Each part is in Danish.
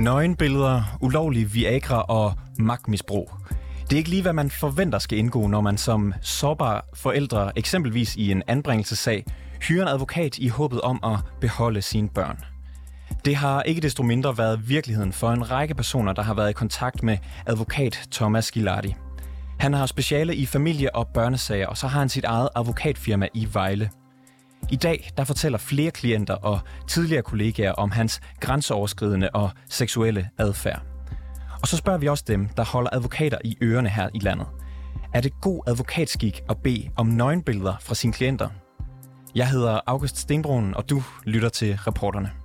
Nøgenbilleder, ulovlig Viagra og magtmisbrug. Det er ikke lige, hvad man forventer skal indgå, når man som sårbar forældre, eksempelvis i en anbringelsessag, hyrer en advokat i håbet om at beholde sine børn. Det har ikke desto mindre været virkeligheden for en række personer, der har været i kontakt med advokat Thomas Gilardi. Han har speciale i familie- og børnesager, og så har han sit eget advokatfirma i Vejle. I dag der fortæller flere klienter og tidligere kollegaer om hans grænseoverskridende og seksuelle adfærd. Og så spørger vi også dem, der holder advokater i ørerne her i landet. Er det god advokatskik at bede om nøgenbilleder fra sine klienter? Jeg hedder August Stenbrun, og du lytter til reporterne.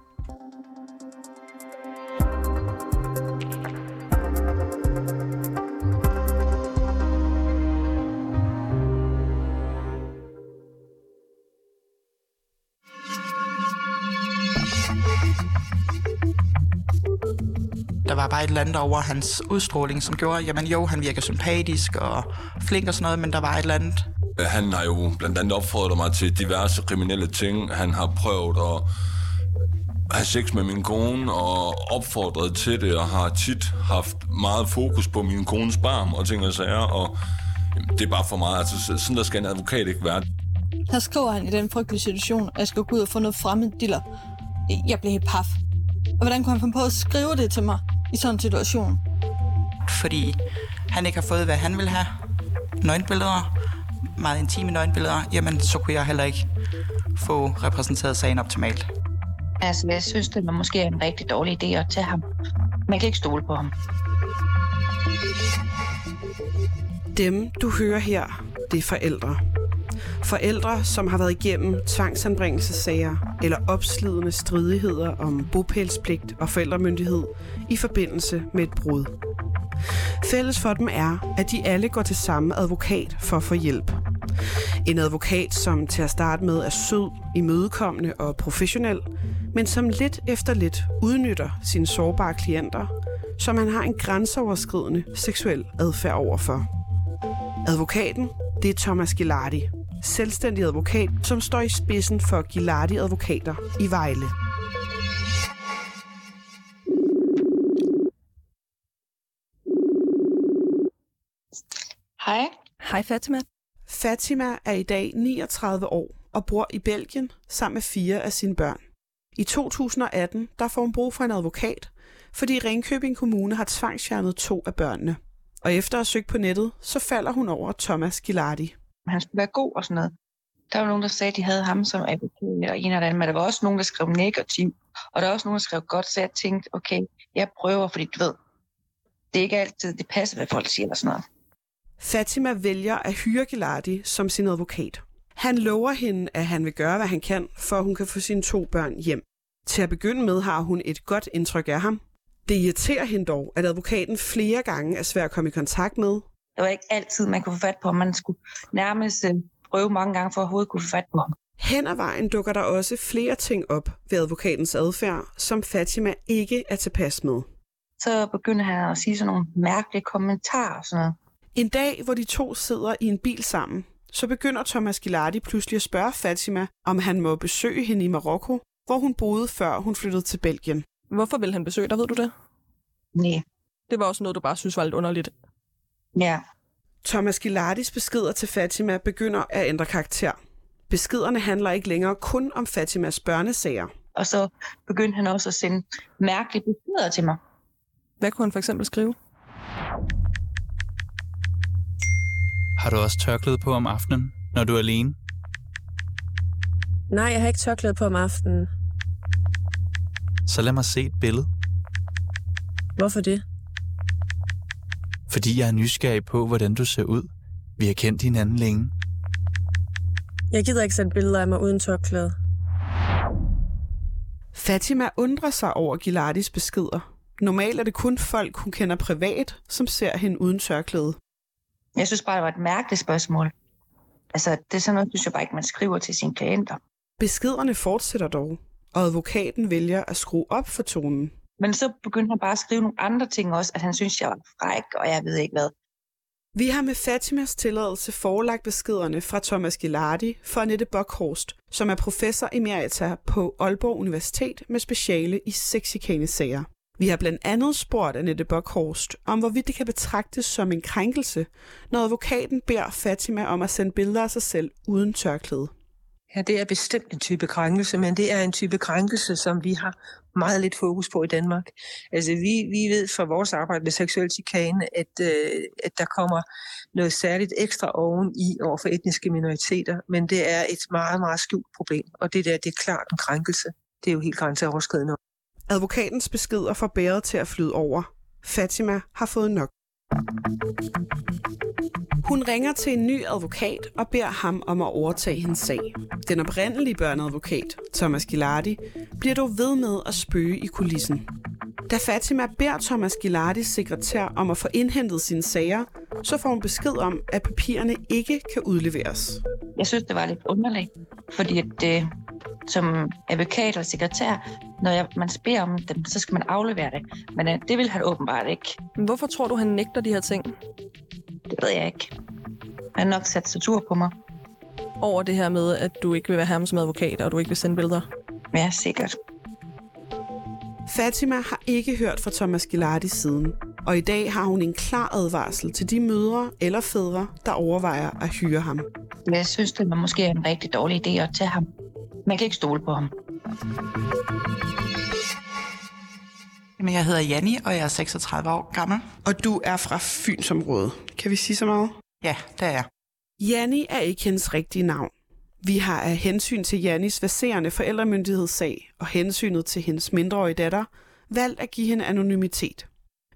Der var bare et eller andet over hans udstråling, som gjorde, jamen jo, han virker sympatisk og flink og sådan noget, men der var et eller andet. Han har jo blandt andet opfordret mig til diverse kriminelle ting. Han har prøvet at have sex med min kone og opfordret til det, og har tit haft meget fokus på min kones barm og ting og sager, og det er bare for meget. Altså, sådan der skal en advokat ikke være. Her skriver han i den frygtelige situation, at jeg skal gå ud og få noget fremmed diller. Jeg blev helt paf. Og hvordan kunne han finde på at skrive det til mig i sådan en situation? Fordi han ikke har fået, hvad han vil have. Nøgenbilleder, meget intime nøgenbilleder, jamen så kunne jeg heller ikke få repræsenteret sagen optimalt. Altså, jeg synes, det var måske en rigtig dårlig idé at tage ham. Man kan ikke stole på ham. Dem, du hører her, det er forældre. Forældre, som har været igennem tvangsanbringelsessager eller opslidende stridigheder om bopælspligt og forældremyndighed i forbindelse med et brud. Fælles for dem er, at de alle går til samme advokat for at få hjælp. En advokat, som til at starte med er sød, imødekommende og professionel, men som lidt efter lidt udnytter sine sårbare klienter, som han har en grænseoverskridende seksuel adfærd overfor. Advokaten, det er Thomas Gilardi, selvstændig advokat, som står i spidsen for Gilardi Advokater i Vejle. Hej. Hej Fatima. Fatima er i dag 39 år og bor i Belgien sammen med fire af sine børn. I 2018 der får hun brug for en advokat, fordi Ringkøbing Kommune har tvangsfjernet to af børnene. Og efter at have søgt på nettet, så falder hun over Thomas Gilardi. Han skulle være god og sådan noget. Der var nogen, der sagde, at de havde ham som advokat, og en eller anden, men der var også nogen, der skrev negativt, og der var også nogen, der skrev godt, så jeg tænkte, okay, jeg prøver, fordi du ved, det er ikke altid, det passer, hvad folk siger eller sådan noget. Fatima vælger at hyre Gilardi som sin advokat. Han lover hende, at han vil gøre, hvad han kan, for at hun kan få sine to børn hjem. Til at begynde med har hun et godt indtryk af ham. Det irriterer hende dog, at advokaten flere gange er svær at komme i kontakt med. Det var ikke altid, man kunne få fat på ham. Man skulle nærmest øh, prøve mange gange for at overhovedet kunne få fat på ham. Hen ad vejen dukker der også flere ting op ved advokatens adfærd, som Fatima ikke er tilpas med. Så begyndte han at sige sådan nogle mærkelige kommentarer og sådan noget. En dag, hvor de to sidder i en bil sammen, så begynder Thomas Gilardi pludselig at spørge Fatima, om han må besøge hende i Marokko, hvor hun boede før hun flyttede til Belgien. Hvorfor vil han besøge dig, ved du det? Nej. Det var også noget, du bare synes var lidt underligt. Ja. Thomas Gilardis beskeder til Fatima begynder at ændre karakter. Beskederne handler ikke længere kun om Fatimas børnesager. Og så begyndte han også at sende mærkelige beskeder til mig. Hvad kunne han for eksempel skrive? Har du også tørklæde på om aftenen, når du er alene? Nej, jeg har ikke tørklæde på om aftenen. Så lad mig se et billede. Hvorfor det? Fordi jeg er nysgerrig på, hvordan du ser ud. Vi har kendt hinanden længe. Jeg gider ikke sætte billeder af mig uden tørklæde. Fatima undrer sig over Gilardis beskeder. Normalt er det kun folk, hun kender privat, som ser hende uden tørklæde. Jeg synes bare, det var et mærkeligt spørgsmål. Altså, det er sådan noget, synes jeg bare ikke, man skriver til sine klienter. Beskederne fortsætter dog, og advokaten vælger at skrue op for tonen. Men så begyndte han bare at skrive nogle andre ting også, at han synes, jeg var fræk, og jeg ved ikke hvad. Vi har med Fatimas tilladelse forelagt beskederne fra Thomas Gilardi for Annette Bockhorst, som er professor emerita på Aalborg Universitet med speciale i sexikane sager. Vi har blandt andet spurgt Annette Bockhorst om, hvorvidt det kan betragtes som en krænkelse, når advokaten beder Fatima om at sende billeder af sig selv uden tørklæde. Ja, det er bestemt en type krænkelse, men det er en type krænkelse, som vi har meget lidt fokus på i Danmark. Altså, vi, vi ved fra vores arbejde med seksuel chikane, at, øh, at der kommer noget særligt ekstra oven i over for etniske minoriteter, men det er et meget, meget skjult problem, og det der, det er klart en krænkelse. Det er jo helt grænseoverskridende. Advokatens beskeder får bæret til at flyde over. Fatima har fået nok. Hun ringer til en ny advokat og beder ham om at overtage hendes sag. Den oprindelige børneadvokat, Thomas Gilardi, bliver dog ved med at spøge i kulissen. Da Fatima beder Thomas Gilardis sekretær om at få indhentet sine sager, så får hun besked om, at papirerne ikke kan udleveres. Jeg synes, det var lidt underligt, fordi at, øh, som advokat og sekretær, når jeg, man beder om dem, så skal man aflevere det. Men øh, det vil han åbenbart ikke. Hvorfor tror du, han nægter de her ting? Det ved jeg ikke. Han har nok sat sig tur på mig. Over det her med, at du ikke vil være ham som advokat, og du ikke vil sende billeder? Ja, sikkert. Fatima har ikke hørt fra Thomas Gilardi siden, og i dag har hun en klar advarsel til de mødre eller fædre, der overvejer at hyre ham. Jeg synes, det var måske en rigtig dårlig idé at tage ham. Man kan ikke stole på ham. Jamen, jeg hedder Janni, og jeg er 36 år gammel. Og du er fra Fynsområdet. Kan vi sige så meget? Ja, det er jeg. Janni er ikke hendes rigtige navn. Vi har af hensyn til Jannis verserende forældremyndighedssag og hensynet til hendes mindreårige datter valgt at give hende anonymitet.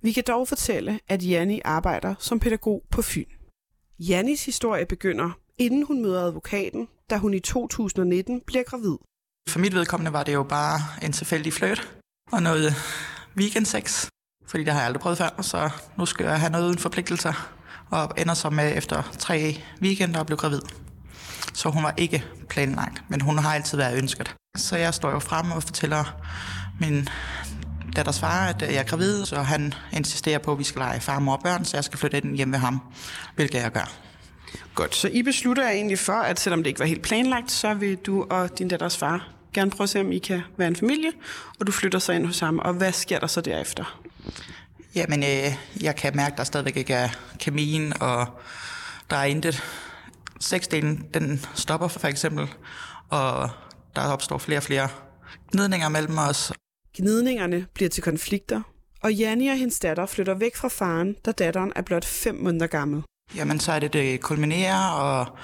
Vi kan dog fortælle, at Janni arbejder som pædagog på Fyn. Jannis historie begynder, inden hun møder advokaten, da hun i 2019 bliver gravid. For mit vedkommende var det jo bare en tilfældig fløjt og noget weekendsex, fordi det har jeg aldrig prøvet før, så nu skal jeg have noget uden forpligtelser, og ender så med efter tre weekender at blive gravid. Så hun var ikke planlagt, men hun har altid været ønsket. Så jeg står jo frem og fortæller min datters far, at jeg er gravid, så han insisterer på, at vi skal lege far, mor og børn, så jeg skal flytte ind hjem ved ham, hvilket jeg gør. Godt, så I beslutter egentlig for, at selvom det ikke var helt planlagt, så vil du og din datters far gerne prøve at se, om I kan være en familie, og du flytter så ind hos ham. Og hvad sker der så derefter? Jamen, øh, jeg kan mærke, at der stadigvæk ikke er kemien, og der er intet. Sexdelen, den stopper for eksempel, og der opstår flere og flere gnidninger mellem os. Gnidningerne bliver til konflikter, og Janni og hendes datter flytter væk fra faren, da datteren er blot fem måneder gammel. Jamen, så er det, det kulminerer, og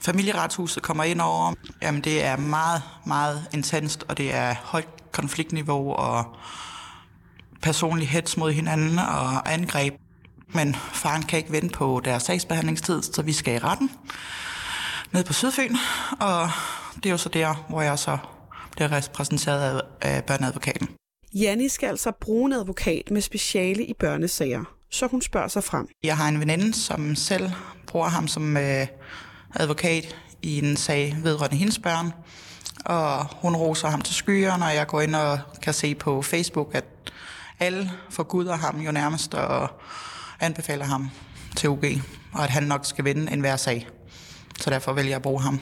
familieretshuset kommer ind over. Jamen, det er meget, meget intenst, og det er højt konfliktniveau, og personlig hets mod hinanden og angreb. Men faren kan ikke vente på deres sagsbehandlingstid, så vi skal i retten ned på Sydfyn, og det er jo så der, hvor jeg så bliver repræsenteret af børneadvokaten. Janni skal altså bruge en advokat med speciale i børnesager, så hun spørger sig frem. Jeg har en veninde, som selv bruger ham som øh, advokat i en sag vedrørende hendes børn, og hun roser ham til skyerne, og jeg går ind og kan se på Facebook, at alle forguder ham jo nærmest og anbefaler ham til UG, og at han nok skal vinde enhver sag. Så derfor vælger jeg at bruge ham.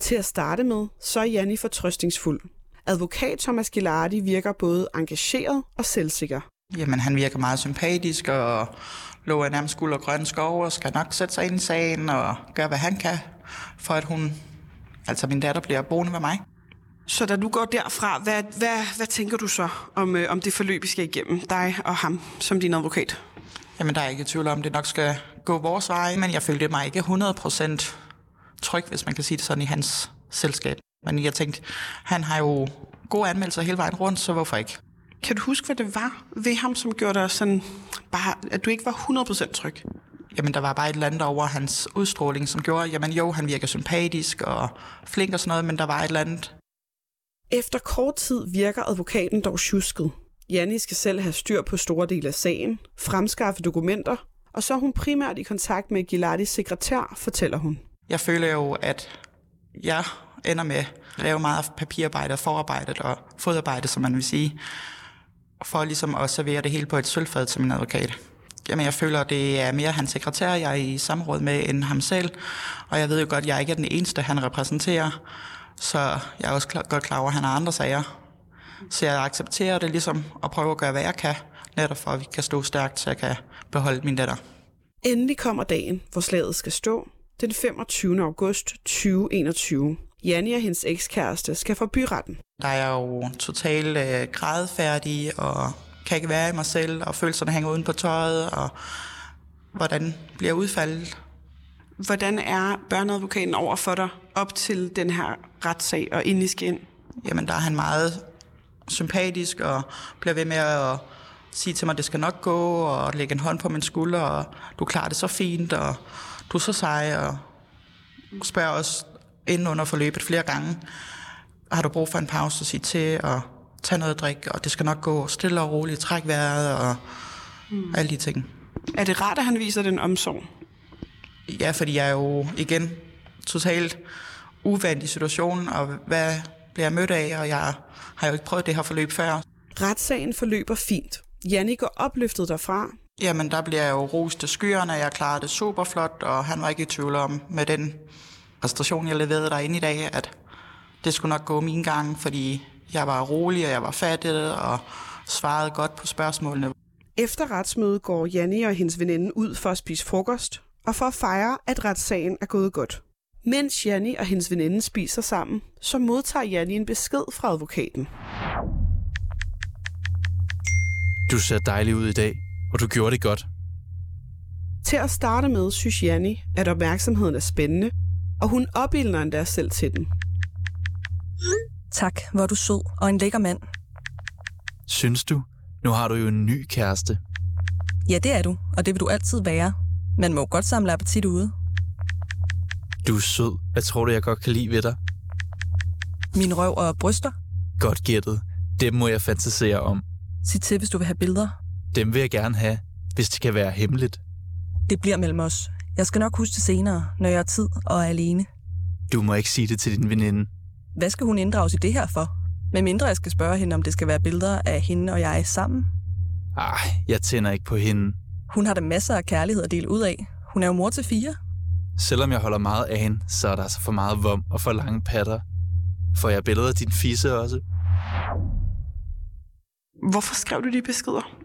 Til at starte med, så er Janni fortrøstningsfuld. Advokat Thomas Gilardi virker både engageret og selvsikker. Jamen, han virker meget sympatisk og lover nærmest guld og grønne skov og skal nok sætte sig ind i sagen og gøre, hvad han kan, for at hun, altså min datter, bliver boende med mig. Så da du går derfra, hvad, hvad, hvad tænker du så om, øh, om det forløb, vi skal igennem, dig og ham som din advokat? Jamen, der er ikke tvivl om, det nok skal gå vores vej, men jeg følte mig ikke 100% tryg, hvis man kan sige det sådan, i hans selskab. Men jeg tænkte, han har jo gode anmeldelser hele vejen rundt, så hvorfor ikke? Kan du huske, hvad det var ved ham, som gjorde dig sådan, bare, at du ikke var 100% tryg? Jamen, der var bare et eller andet over hans udstråling, som gjorde, jamen jo, han virker sympatisk og flink og sådan noget, men der var et eller andet. Efter kort tid virker advokaten dog tjusket. Janni skal selv have styr på store dele af sagen, fremskaffe dokumenter, og så er hun primært i kontakt med Gilardis sekretær, fortæller hun. Jeg føler jo, at jeg ender med at lave meget papirarbejde og forarbejde og fodarbejde, som man vil sige, for ligesom at servere det hele på et sølvfad til min advokat. Jamen, jeg føler, det er mere hans sekretær, jeg er i samråd med, end ham selv. Og jeg ved jo godt, at jeg ikke er den eneste, han repræsenterer. Så jeg er også klar, godt klar over, at han har andre sager. Så jeg accepterer det ligesom og prøver at gøre, hvad jeg kan netop for at vi kan stå stærkt, så jeg kan beholde min datter. Endelig kommer dagen, hvor slaget skal stå, den 25. august 2021. Janni og hendes ekskæreste skal for byretten. Der er jeg jo totalt øh, grædfærdig og kan ikke være i mig selv, og følelserne hænger uden på tøjet, og hvordan bliver udfaldet. Hvordan er børneadvokaten over for dig op til den her retssag og ind i skin? Jamen, der er han meget sympatisk og bliver ved med at sige til mig, at det skal nok gå, og lægge en hånd på min skulder, og du klarer det så fint, og du er så sej, og spørger os inden under forløbet flere gange, har du brug for en pause at sige til, og tage noget at drikke, og det skal nok gå stille og roligt, træk vejret, og mm. alle de ting. Er det rart, at han viser den omsorg? Ja, fordi jeg er jo igen totalt uvandt i situationen, og hvad bliver jeg mødt af, og jeg har jo ikke prøvet det her forløb før. Retssagen forløber fint. Janni går opløftet derfra. Jamen, der bliver jeg jo rost til skyerne, jeg klarede det super flot, og han var ikke i tvivl om med den præstation, jeg leverede derinde i dag, at det skulle nok gå min gang, fordi jeg var rolig, og jeg var fattig, og svarede godt på spørgsmålene. Efter retsmødet går Janni og hendes veninde ud for at spise frokost, og for at fejre, at retssagen er gået godt. Mens Janni og hendes veninde spiser sammen, så modtager Janni en besked fra advokaten. Du ser dejlig ud i dag, og du gjorde det godt. Til at starte med synes Janni, at opmærksomheden er spændende, og hun opildner endda selv til den. Tak, hvor du sød og en lækker mand. Synes du? Nu har du jo en ny kæreste. Ja, det er du, og det vil du altid være. Man må jo godt samle appetit ude. Du er sød. Hvad tror du, jeg godt kan lide ved dig? Min røv og bryster. Godt gættet. Dem må jeg fantasere om. Sig til, hvis du vil have billeder. Dem vil jeg gerne have, hvis det kan være hemmeligt. Det bliver mellem os. Jeg skal nok huske det senere, når jeg har tid og er alene. Du må ikke sige det til din veninde. Hvad skal hun inddrages i det her for? Med mindre jeg skal spørge hende, om det skal være billeder af hende og jeg sammen. Ej, jeg tænder ikke på hende. Hun har da masser af kærlighed at dele ud af. Hun er jo mor til fire. Selvom jeg holder meget af hende, så er der altså for meget vom og for lange patter. Får jeg billeder af din fisse også? Hvorfor skrev du de beskeder?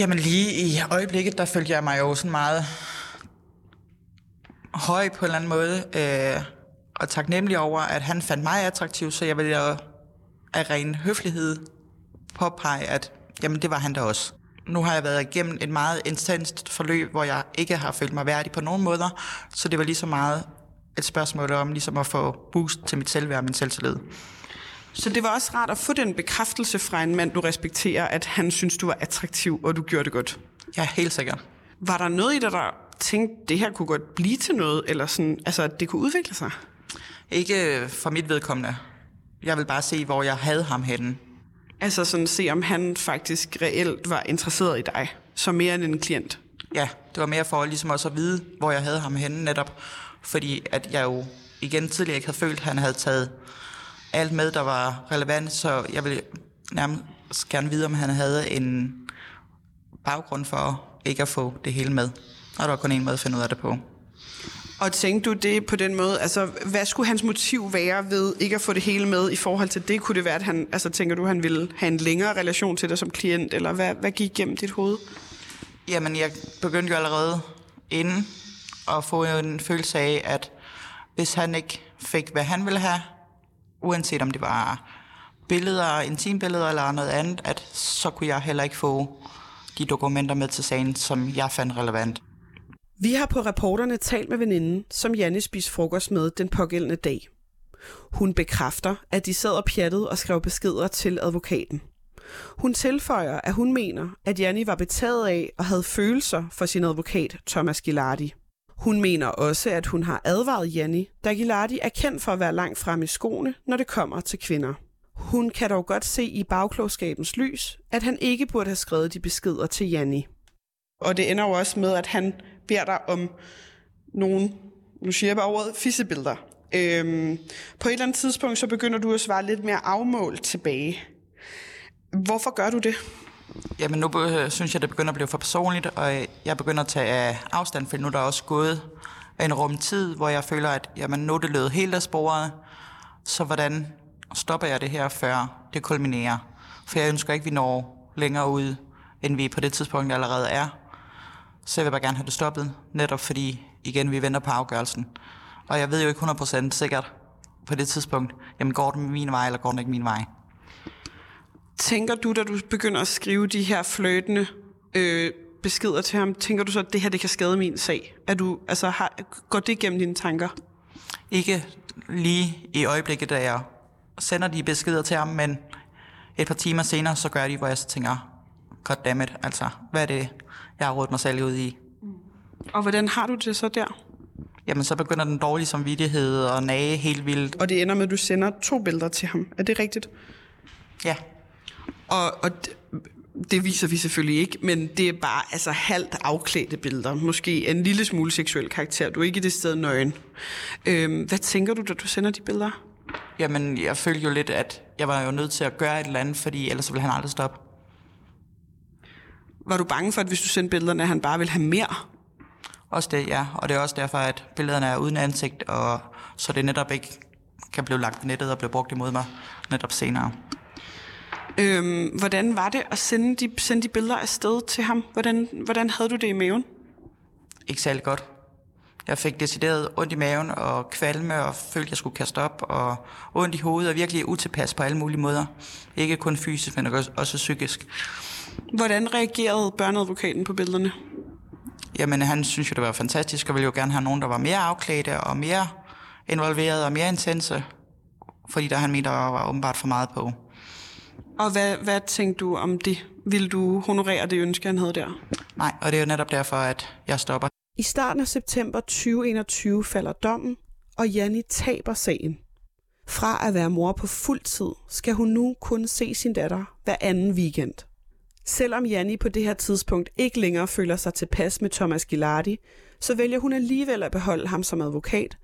Jamen lige i øjeblikket, der følte jeg mig jo sådan meget høj på en eller anden måde, øh, og taknemmelig over, at han fandt mig attraktiv, så jeg ville af ren høflighed påpege, at jamen, det var han da også. Nu har jeg været igennem et meget intenst forløb, hvor jeg ikke har følt mig værdig på nogen måder, så det var lige så meget et spørgsmål om ligesom at få boost til mit selvværd og min selvtillid. Så det var også rart at få den bekræftelse fra en mand, du respekterer, at han synes, du var attraktiv, og du gjorde det godt. Ja, helt sikkert. Var der noget i dig, der tænkte, det her kunne godt blive til noget, eller sådan, altså, at det kunne udvikle sig? Ikke for mit vedkommende. Jeg vil bare se, hvor jeg havde ham henne. Altså sådan se, om han faktisk reelt var interesseret i dig, som mere end en klient? Ja, det var mere for ligesom også at vide, hvor jeg havde ham henne netop. Fordi at jeg jo igen tidligere ikke havde følt, at han havde taget alt med, der var relevant, så jeg ville nærmest gerne vide, om han havde en baggrund for ikke at få det hele med. Og der var kun en måde at finde ud af det på. Og tænkte du det på den måde, altså hvad skulle hans motiv være ved ikke at få det hele med i forhold til det? Kunne det være, at han, altså tænker du, han ville have en længere relation til dig som klient, eller hvad, hvad gik gennem dit hoved? Jamen, jeg begyndte jo allerede inden at få en følelse af, at hvis han ikke fik, hvad han ville have, uanset om det var billeder, intimbilleder eller noget andet, at så kunne jeg heller ikke få de dokumenter med til sagen, som jeg fandt relevant. Vi har på rapporterne talt med veninden, som Janne spiste frokost med den pågældende dag. Hun bekræfter, at de sad og pjattede og skrev beskeder til advokaten. Hun tilføjer, at hun mener, at Janni var betaget af og havde følelser for sin advokat, Thomas Gilardi. Hun mener også, at hun har advaret Janni, da Gilardi er kendt for at være langt frem i skoene, når det kommer til kvinder. Hun kan dog godt se i bagklogskabens lys, at han ikke burde have skrevet de beskeder til Janni. Og det ender jo også med, at han beder dig om nogle, nu siger jeg bare ordet, fissebilleder. Øhm, på et eller andet tidspunkt, så begynder du at svare lidt mere afmålt tilbage. Hvorfor gør du det? Jamen nu synes jeg, det begynder at blive for personligt, og øh, jeg begynder at tage øh, afstand, for nu er der også gået en rum tid, hvor jeg føler, at jamen, nu er det løbet helt af sporet, så hvordan stopper jeg det her, før det kulminerer? For jeg ønsker ikke, at vi når længere ud, end vi på det tidspunkt allerede er. Så jeg vil bare gerne have det stoppet, netop fordi, igen, vi venter på afgørelsen. Og jeg ved jo ikke 100% sikkert på det tidspunkt, jamen går den min vej, eller går den ikke min vej. Tænker du, da du begynder at skrive de her fløtende øh, beskeder til ham, tænker du så, at det her det kan skade min sag? Er du, altså, har, går det igennem dine tanker? Ikke lige i øjeblikket, da jeg sender de beskeder til ham, men et par timer senere, så gør de, hvor jeg så tænker, goddammit, altså, hvad er det, jeg har rådet mig selv ud i? Og hvordan har du det så der? Jamen, så begynder den dårlige samvittighed og nage helt vildt. Og det ender med, at du sender to billeder til ham. Er det rigtigt? Ja. Og, og det, det viser vi selvfølgelig ikke, men det er bare altså halvt afklædte billeder. Måske en lille smule seksuel karakter. Du er ikke det sted nøgen. Øhm, hvad tænker du, da du sender de billeder? Jamen, jeg følte jo lidt, at jeg var jo nødt til at gøre et eller andet, fordi ellers ville han aldrig stoppe. Var du bange for, at hvis du sendte billederne, at han bare ville have mere? Også det, ja. Og det er også derfor, at billederne er uden ansigt, og så det netop ikke kan blive lagt på nettet og blive brugt imod mig netop senere. Øhm, hvordan var det at sende de, sende de billeder afsted til ham? Hvordan, hvordan havde du det i maven? Ikke særlig godt. Jeg fik decideret ondt i maven og kvalme og følte, at jeg skulle kaste op og ondt i hovedet og virkelig utilpas på alle mulige måder. Ikke kun fysisk, men også psykisk. Hvordan reagerede børneadvokaten på billederne? Jamen, han synes jo, det var fantastisk, og ville jo gerne have nogen, der var mere afklædte og mere involveret og mere intense, fordi der han mente, der var åbenbart for meget på. Og hvad, hvad tænkte du om det? Vil du honorere det ønske, han havde der? Nej, og det er jo netop derfor, at jeg stopper. I starten af september 2021 falder dommen, og Janni taber sagen. Fra at være mor på fuld tid, skal hun nu kun se sin datter hver anden weekend. Selvom Janni på det her tidspunkt ikke længere føler sig tilpas med Thomas Gilardi, så vælger hun alligevel at beholde ham som advokat,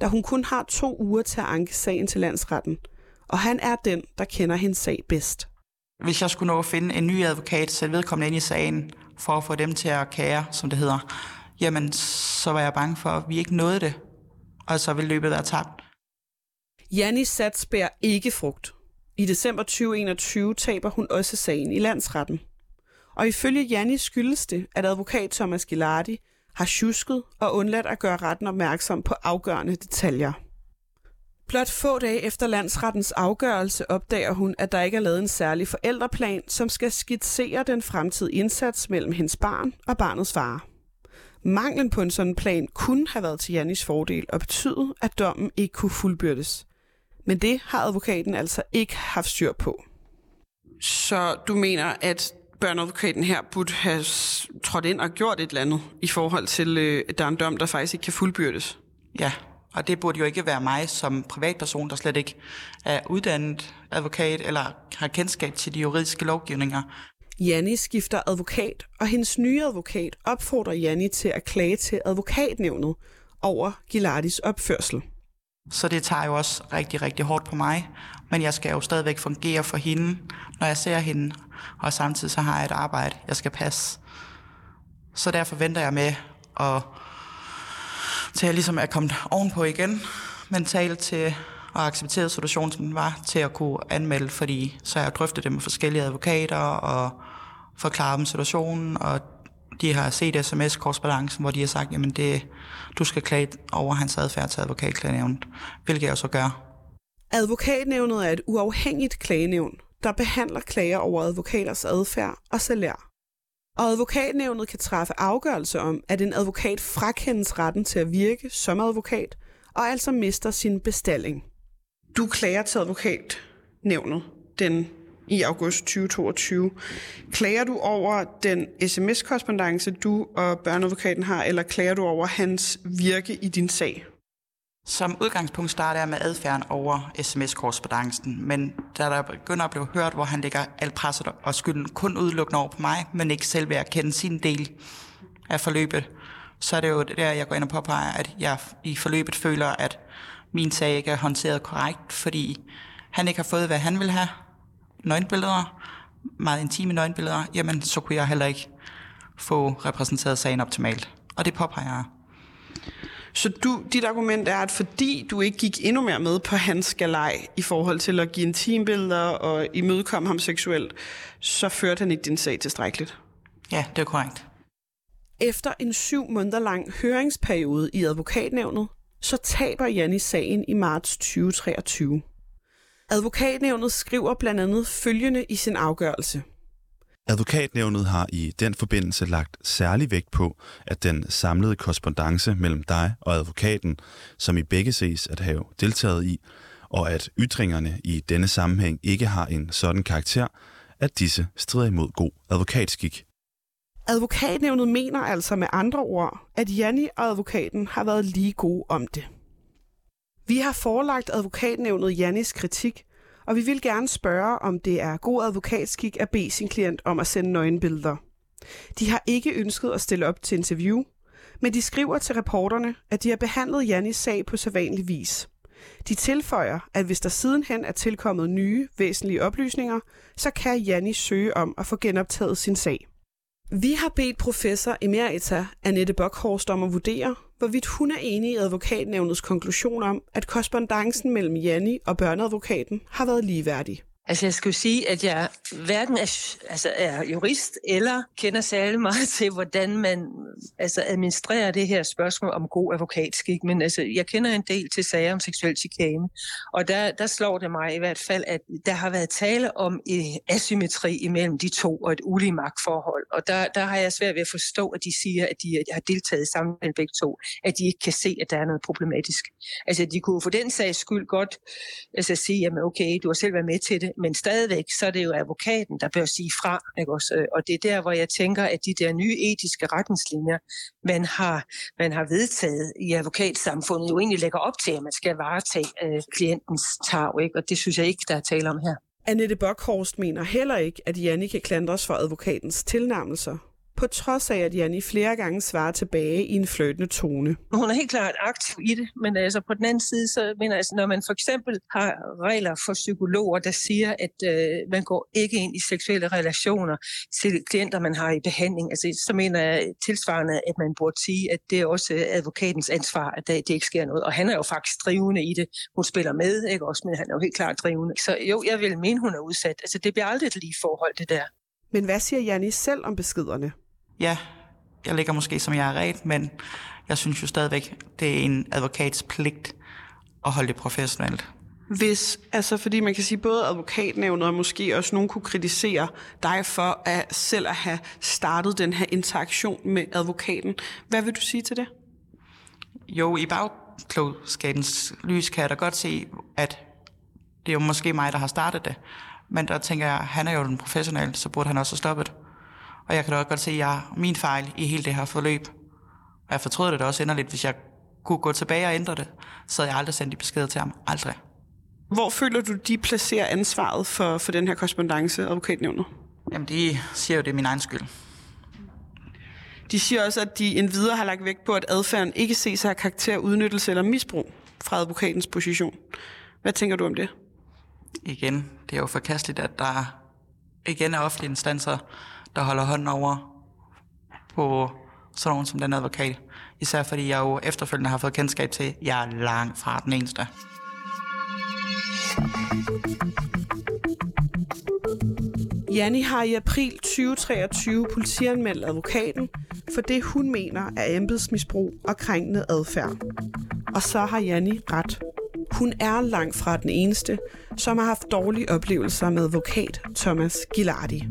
da hun kun har to uger til at anke sagen til landsretten, og han er den, der kender hendes sag bedst. Hvis jeg skulle nå at finde en ny advokat, sætte vedkommende ind i sagen, for at få dem til at kære, som det hedder, jamen så var jeg bange for, at vi ikke nåede det, og så ville løbet være tabt. Janni sats bærer ikke frugt. I december 2021 taber hun også sagen i landsretten. Og ifølge Janni skyldes det, at advokat Thomas Gilardi har tjusket og undladt at gøre retten opmærksom på afgørende detaljer. Blot få dage efter landsrettens afgørelse opdager hun, at der ikke er lavet en særlig forældreplan, som skal skitsere den fremtidige indsats mellem hendes barn og barnets far. Manglen på en sådan plan kunne have været til Jannis fordel og betyde, at dommen ikke kunne fuldbyrdes. Men det har advokaten altså ikke haft styr på. Så du mener, at børneadvokaten her burde have trådt ind og gjort et eller andet i forhold til, øh, at der er en dom, der faktisk ikke kan fuldbyrdes? Ja, og det burde jo ikke være mig som privatperson, der slet ikke er uddannet advokat eller har kendskab til de juridiske lovgivninger. Janni skifter advokat, og hendes nye advokat opfordrer Janni til at klage til advokatnævnet over Gilardis opførsel. Så det tager jo også rigtig, rigtig hårdt på mig. Men jeg skal jo stadigvæk fungere for hende, når jeg ser hende. Og samtidig så har jeg et arbejde, jeg skal passe. Så derfor venter jeg med at til jeg ligesom er kommet ovenpå igen mentalt til og accepterede situationen, som den var, til at kunne anmelde, fordi så jeg drøftet det med forskellige advokater og forklaret dem situationen, og de har set sms-korrespondancen, hvor de har sagt, jamen det, du skal klage over hans adfærd til advokatklagenævnet, hvilket jeg så gør. Advokatnævnet er et uafhængigt klagenævn, der behandler klager over advokaters adfærd og salær. Og advokatnævnet kan træffe afgørelse om, at en advokat frakendes retten til at virke som advokat, og altså mister sin bestilling. Du klager til advokatnævnet den i august 2022. Klager du over den sms-korrespondence, du og børneadvokaten har, eller klager du over hans virke i din sag? Som udgangspunkt starter jeg med adfærden over sms-korrespondancen, men da der begynder at blive hørt, hvor han lægger alt presset og skylden kun udelukkende over på mig, men ikke selv ved at kende sin del af forløbet, så er det jo der, jeg går ind og påpeger, at jeg i forløbet føler, at min sag ikke er håndteret korrekt, fordi han ikke har fået, hvad han vil have. Nøgenbilleder, meget intime nøgenbilleder, jamen så kunne jeg heller ikke få repræsenteret sagen optimalt. Og det påpeger jeg. Så du, dit argument er, at fordi du ikke gik endnu mere med på hans galej i forhold til at give en teambilleder og imødekomme ham seksuelt, så førte han ikke din sag tilstrækkeligt? Ja, det er korrekt. Efter en syv måneder lang høringsperiode i advokatnævnet, så taber Janni sagen i marts 2023. Advokatnævnet skriver blandt andet følgende i sin afgørelse. Advokatnævnet har i den forbindelse lagt særlig vægt på, at den samlede korrespondence mellem dig og advokaten, som I begge ses at have deltaget i, og at ytringerne i denne sammenhæng ikke har en sådan karakter, at disse strider imod god advokatskik. Advokatnævnet mener altså med andre ord, at Janni og advokaten har været lige gode om det. Vi har forelagt advokatnævnet Jannis kritik, og vi vil gerne spørge, om det er god advokatskik at bede sin klient om at sende nøgenbilleder. De har ikke ønsket at stille op til interview, men de skriver til reporterne, at de har behandlet Jannis sag på sædvanlig vis. De tilføjer, at hvis der sidenhen er tilkommet nye, væsentlige oplysninger, så kan Janni søge om at få genoptaget sin sag. Vi har bedt professor emerita Annette Bockhorst om at vurdere, hvorvidt hun er enig i advokatnævnets konklusion om, at korrespondancen mellem Janni og børneadvokaten har været ligeværdig. Altså jeg skulle sige, at jeg hverken er, altså er jurist eller kender særlig meget til, hvordan man altså administrerer det her spørgsmål om god advokatskik. Men altså, jeg kender en del til sager om seksuel chikane, og der, der slår det mig i hvert fald, at der har været tale om en asymmetri imellem de to og et ulige magtforhold. Og der, der har jeg svært ved at forstå, at de siger, at de, har deltaget sammen med begge to, at de ikke kan se, at der er noget problematisk. Altså de kunne for den sags skyld godt altså, sige, jamen okay, du har selv været med til det, men stadigvæk, så er det jo advokaten, der bør sige fra. Ikke også? Øh, og det er der, hvor jeg tænker, at de der nye etiske retningslinjer, man har, man har vedtaget i advokatsamfundet, jo egentlig lægger op til, at man skal varetage øh, klientens tag. Ikke? Og det synes jeg ikke, der er tale om her. Annette Bockhorst mener heller ikke, at Janne kan klandres for advokatens tilnærmelser på trods af, at Janni flere gange svarer tilbage i en fløjtende tone. Hun er helt klart aktiv i det, men altså på den anden side, så mener jeg, altså, når man for eksempel har regler for psykologer, der siger, at øh, man går ikke ind i seksuelle relationer til klienter, man har i behandling, altså, så mener jeg tilsvarende, at man burde sige, at det er også advokatens ansvar, at det ikke sker noget. Og han er jo faktisk drivende i det. Hun spiller med, ikke også, men han er jo helt klart drivende. Så jo, jeg vil mene, hun er udsat. Altså det bliver aldrig et lige forhold, det der. Men hvad siger Janni selv om beskederne? Ja, jeg ligger måske som jeg er ret, men jeg synes jo stadigvæk, det er en advokats pligt at holde det professionelt. Hvis, altså fordi man kan sige, både advokatnævnet og måske også nogen kunne kritisere dig for at selv at have startet den her interaktion med advokaten. Hvad vil du sige til det? Jo, i bagklogskabens lys kan jeg da godt se, at det er jo måske mig, der har startet det. Men der tænker jeg, han er jo den professionel, så burde han også have stoppet. Og jeg kan da også godt se, at jeg min fejl i hele det her forløb. Og jeg fortrød det også inderligt, hvis jeg kunne gå tilbage og ændre det, så havde jeg aldrig sendt de beskeder til ham. Aldrig. Hvor føler du, de placerer ansvaret for, for den her korrespondence, advokatnævnet? Jamen, de siger jo, det er min egen skyld. De siger også, at de endvidere har lagt vægt på, at adfærden ikke ses af karakter, udnyttelse eller misbrug fra advokatens position. Hvad tænker du om det? Igen, det er jo forkasteligt, at der igen er offentlige instanser, der holder hånden over på sådan nogen som den advokat. Især fordi jeg jo efterfølgende har fået kendskab til, at jeg er langt fra den eneste. Janni har i april 2023 politianmeldt advokaten for det, hun mener er embedsmisbrug og krænkende adfærd. Og så har Janni ret. Hun er langt fra den eneste, som har haft dårlige oplevelser med advokat Thomas Gilardi.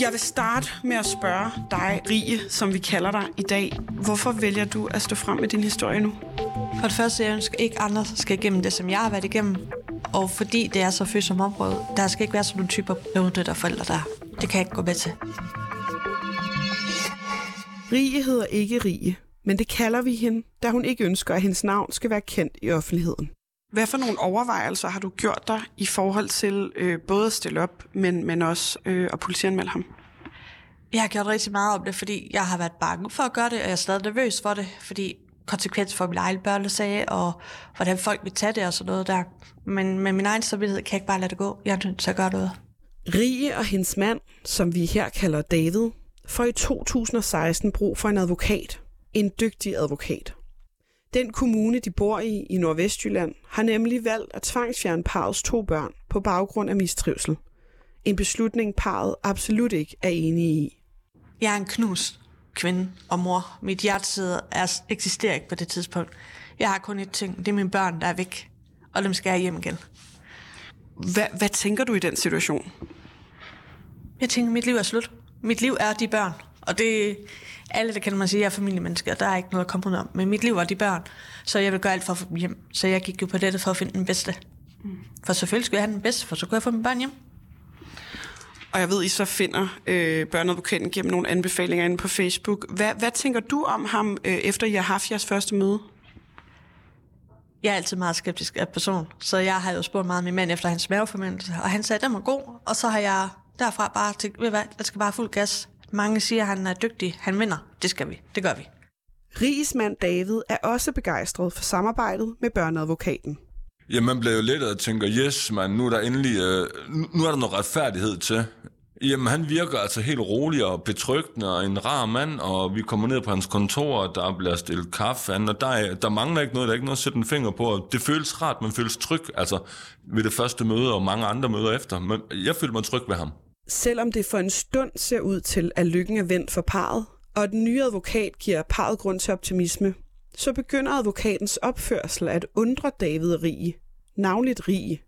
Jeg vil starte med at spørge dig, Rie, som vi kalder dig i dag. Hvorfor vælger du at stå frem med din historie nu? For det første, jeg ønsker ikke andre skal igennem det, som jeg har været igennem. Og fordi det er så følsomt område, der skal ikke være sådan nogle typer der forældre der. Det kan jeg ikke gå med til. Rie hedder ikke Rie, men det kalder vi hende, da hun ikke ønsker, at hendes navn skal være kendt i offentligheden. Hvad for nogle overvejelser har du gjort dig i forhold til øh, både at stille op, men, men også øh, at politianmelde ham? Jeg har gjort rigtig meget om det, fordi jeg har været bange for at gøre det, og jeg er stadig nervøs for det, fordi konsekvens for min egen børnesag, og hvordan folk vil tage det og sådan noget der. Men med min egen samvittighed kan jeg ikke bare lade det gå. Jeg er nødt til at gøre noget. Rie og hendes mand, som vi her kalder David, får i 2016 brug for en advokat. En dygtig advokat. Den kommune, de bor i i Nordvestjylland, har nemlig valgt at tvangsfjerne parrets to børn på baggrund af mistrivsel. En beslutning, parret absolut ikke er enige i. Jeg er en knus kvinde og mor. Mit hjerteside er, eksisterer ikke på det tidspunkt. Jeg har kun et ting. Det er mine børn, der er væk. Og dem skal jeg hjem igen. Hvad, hvad tænker du i den situation? Jeg tænker, mit liv er slut. Mit liv er de børn. Og det alle, der kender mig, siger, at jeg er familiemenneske, og der er ikke noget at komme ud om. Men mit liv var de børn, så jeg vil gøre alt for at få dem hjem. Så jeg gik jo på dette for at finde den bedste. For selvfølgelig skulle jeg have den bedste, for så kunne jeg få mine børn hjem. Og jeg ved, I så finder øh, børneadvokaten gennem nogle anbefalinger inde på Facebook. Hvad, hvad tænker du om ham, øh, efter I har haft jeres første møde? Jeg er altid meget skeptisk af person, så jeg har jo spurgt meget min mand efter hans maveformændelse, og han sagde, at den var god, og så har jeg derfra bare tænkt, ved hvad, der skal bare fuld gas. Mange siger, at han er dygtig, han vinder. Det skal vi, det gør vi. Ries mand David er også begejstret for samarbejdet med børneadvokaten. Ja, man bliver jo lidt og tænker, yes, man, nu er der endelig, øh, nu er der noget retfærdighed til. Jamen, han virker altså helt rolig og betryggende og en rar mand, og vi kommer ned på hans kontor, og der bliver stillet kaffe an, og der, er, der mangler ikke noget, der er ikke noget at sætte en finger på, og det føles rart, man føles tryg, altså ved det første møde og mange andre møder efter, men jeg føler mig tryg ved ham. Selvom det for en stund ser ud til, at lykken er vendt for parret, og den nye advokat giver parret grund til optimisme, så begynder advokatens opførsel at undre David Rie, navnligt Rie.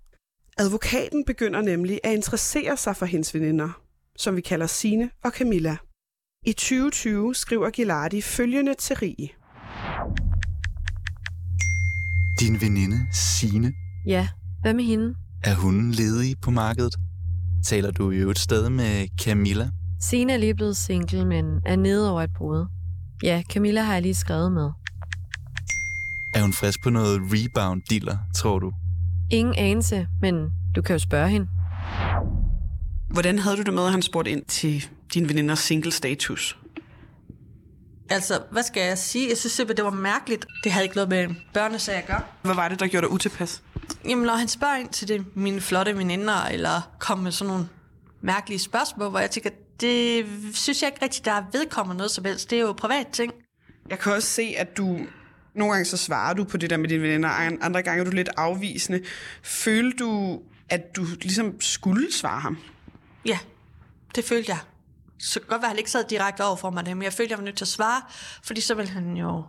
Advokaten begynder nemlig at interessere sig for hendes veninder, som vi kalder Sine og Camilla. I 2020 skriver Gilardi følgende til Rie. Din veninde, Sine, Ja, hvad med hende? er hun ledig på markedet? Taler du jo et sted med Camilla? Sina er lige blevet single, men er nede over et brud. Ja, Camilla har jeg lige skrevet med. Er hun frisk på noget rebound dealer, tror du? Ingen anelse, men du kan jo spørge hende. Hvordan havde du det med, at han spurgte ind til din veninders single status? Altså, hvad skal jeg sige? Jeg synes simpelthen, det var mærkeligt. Det havde ikke noget med børnesag at gøre. Hvad var det, der gjorde dig utilpas? Jamen, når han spørger ind til det, mine flotte veninder, eller kommer med sådan nogle mærkelige spørgsmål, hvor jeg tænker, det synes jeg ikke rigtigt, der vedkommer noget som helst. Det er jo privat ting. Jeg kan også se, at du nogle gange så svarer du på det der med dine venner, andre gange er du lidt afvisende. Følte du, at du ligesom skulle svare ham? Ja, det følte jeg. Så godt være, at han ikke sad direkte over for mig men jeg følte, jeg var nødt til at svare, fordi så ville han jo...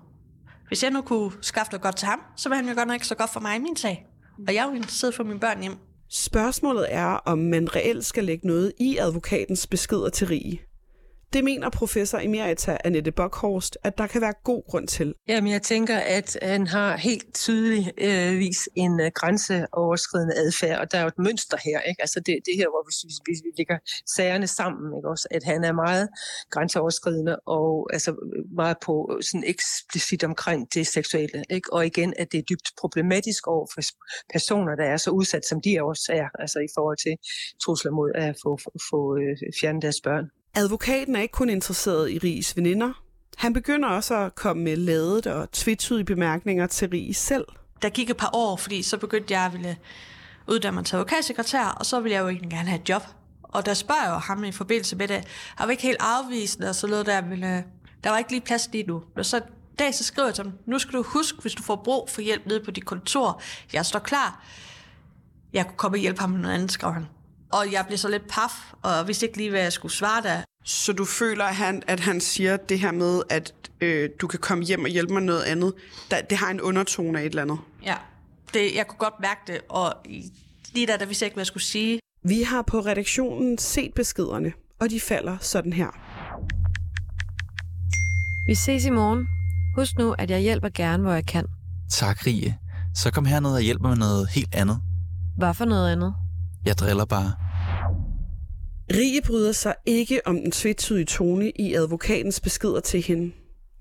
Hvis jeg nu kunne skaffe noget godt til ham, så ville han jo godt nok ikke så godt for mig i min sag. Og jeg er jo interesseret for mine børn hjem. Spørgsmålet er, om man reelt skal lægge noget i advokatens beskeder til rige. Det mener professor emerita Annette Bockhorst, at der kan være god grund til. Jamen, jeg tænker, at han har helt tydeligvis øh, en øh, grænseoverskridende adfærd, og der er jo et mønster her, ikke? Altså det, det her, hvor vi, vi, vi lægger sagerne sammen, ikke også? At han er meget grænseoverskridende og altså meget på øh, sådan eksplicit omkring det seksuelle, ikke? Og igen, at det er dybt problematisk over for personer, der er så udsat, som de også er, altså i forhold til trusler mod at få, få, få øh, fjernet deres børn. Advokaten er ikke kun interesseret i Ries veninder. Han begynder også at komme med ladet og tvetydige bemærkninger til Ries selv. Der gik et par år, fordi så begyndte jeg at ville uddanne mig til advokatsekretær, og så ville jeg jo egentlig gerne have et job. Og der spørger jeg jo ham i forbindelse med det, har var ikke helt afvisende, og så lød der, ville, der var ikke lige plads lige nu. Og så dag, så skriver jeg til ham, nu skal du huske, hvis du får brug for hjælp nede på dit kontor, jeg står klar. Jeg kunne komme og hjælpe ham med noget andet, skrev han. Og jeg blev så lidt paf, og vidste ikke lige, hvad jeg skulle svare der. Så du føler, at han, at han siger det her med, at øh, du kan komme hjem og hjælpe mig noget andet, der, det har en undertone af et eller andet? Ja, det, jeg kunne godt mærke det, og lige der, der vidste jeg ikke, hvad jeg skulle sige. Vi har på redaktionen set beskederne, og de falder sådan her. Vi ses i morgen. Husk nu, at jeg hjælper gerne, hvor jeg kan. Tak, Rie. Så kom herned og hjælp mig med noget helt andet. Hvad for noget andet? Jeg driller bare. Rie bryder sig ikke om den tvetydige tone i advokatens beskeder til hende.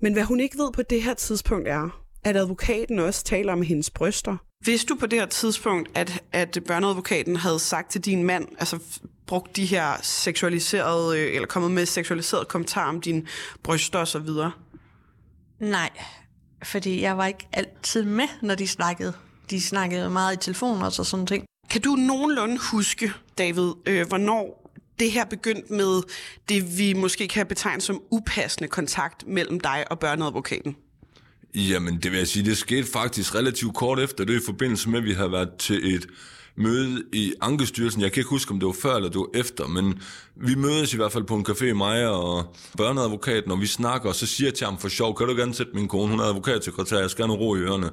Men hvad hun ikke ved på det her tidspunkt er, at advokaten også taler om hendes bryster. Vidste du på det her tidspunkt, at, at børneadvokaten havde sagt til din mand, altså brugt de her seksualiserede, øh, eller kommet med seksualiserede kommentarer om dine bryster og så videre? Nej, fordi jeg var ikke altid med, når de snakkede. De snakkede meget i telefon og så sådan ting. Kan du nogenlunde huske, David, øh, hvornår det her begyndte med det, vi måske kan betegne som upassende kontakt mellem dig og børneadvokaten? Jamen, det vil jeg sige, det skete faktisk relativt kort efter det, i forbindelse med, at vi havde været til et møde i Ankestyrelsen. Jeg kan ikke huske, om det var før eller det var efter, men vi mødes i hvert fald på en café, mig og børneadvokaten, og vi snakker, og så siger jeg til ham for sjov, kan du gerne sætte min kone, hun er advokatsekretær, jeg skal have ro i ørerne.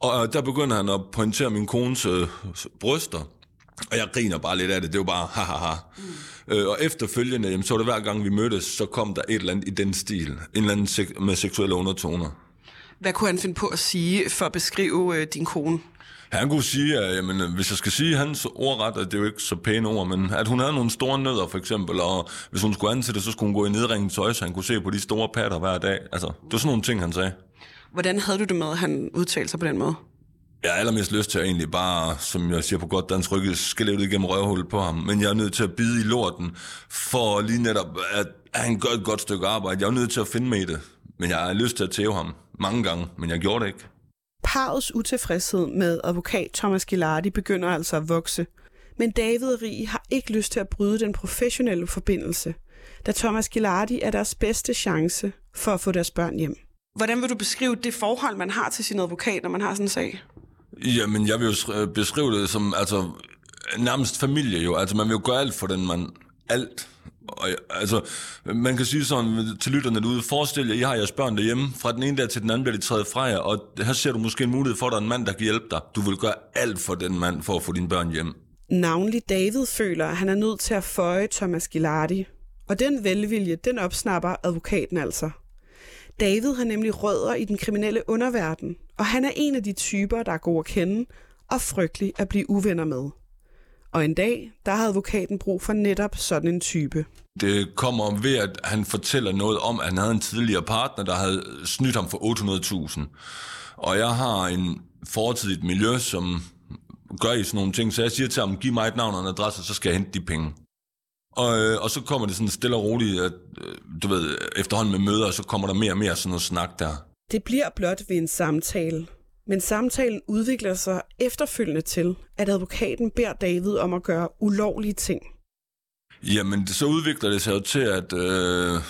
Og øh, der begynder han at pointere min kones øh, bryster, og jeg griner bare lidt af det, det var bare ha ha ha. Mm. Øh, og efterfølgende, jamen, så var det hver gang vi mødtes, så kom der et eller andet i den stil, en eller anden sek- med seksuelle undertoner. Hvad kunne han finde på at sige for at beskrive øh, din kone? Han kunne sige, at jamen, hvis jeg skal sige hans ordret, at det er jo ikke så pæne ord, men at hun havde nogle store nødder for eksempel, og hvis hun skulle ansætte, så skulle hun gå i nedringet tøj, så han kunne se på de store patter hver dag. Altså, det var sådan nogle ting, han sagde. Hvordan havde du det med, at han udtalte sig på den måde? Jeg har allermest lyst til at egentlig bare, som jeg siger på godt dansk rykke, skælde igennem røvhullet på ham. Men jeg er nødt til at bide i lorten, for lige netop, at han gør et godt stykke arbejde. Jeg er nødt til at finde mig i det. Men jeg har lyst til at tæve ham mange gange, men jeg gjorde det ikke. Parets utilfredshed med advokat Thomas Gilardi begynder altså at vokse. Men David Rig har ikke lyst til at bryde den professionelle forbindelse, da Thomas Gilardi er deres bedste chance for at få deres børn hjem. Hvordan vil du beskrive det forhold, man har til sin advokat, når man har sådan en sag? Jamen, jeg vil jo beskrive det som, altså, nærmest familie jo. Altså, man vil jo gøre alt for den man... Alt. Og, altså, man kan sige sådan til lytterne derude, forestil jer, I har jeres børn derhjemme, fra den ene dag til den anden bliver de træet fra jer, og her ser du måske en mulighed for, at der er en mand, der kan hjælpe dig. Du vil gøre alt for den mand, for at få dine børn hjem. Navnlig David føler, at han er nødt til at føje Thomas Gilardi, og den velvilje, den opsnapper advokaten altså. David har nemlig rødder i den kriminelle underverden, og han er en af de typer, der er gode at kende og frygtelig at blive uvenner med. Og en dag, der har advokaten brug for netop sådan en type. Det kommer ved, at han fortæller noget om, at han havde en tidligere partner, der havde snydt ham for 800.000. Og jeg har en fortid i et miljø, som gør i sådan nogle ting, så jeg siger til ham, giv mig et navn og en adresse, så skal jeg hente de penge. Og, øh, og så kommer det sådan stille og roligt, at, øh, du ved, efterhånden med møder, så kommer der mere og mere sådan noget snak der. Det bliver blot ved en samtale, men samtalen udvikler sig efterfølgende til, at advokaten beder David om at gøre ulovlige ting. Jamen, så udvikler det sig jo til, at øh,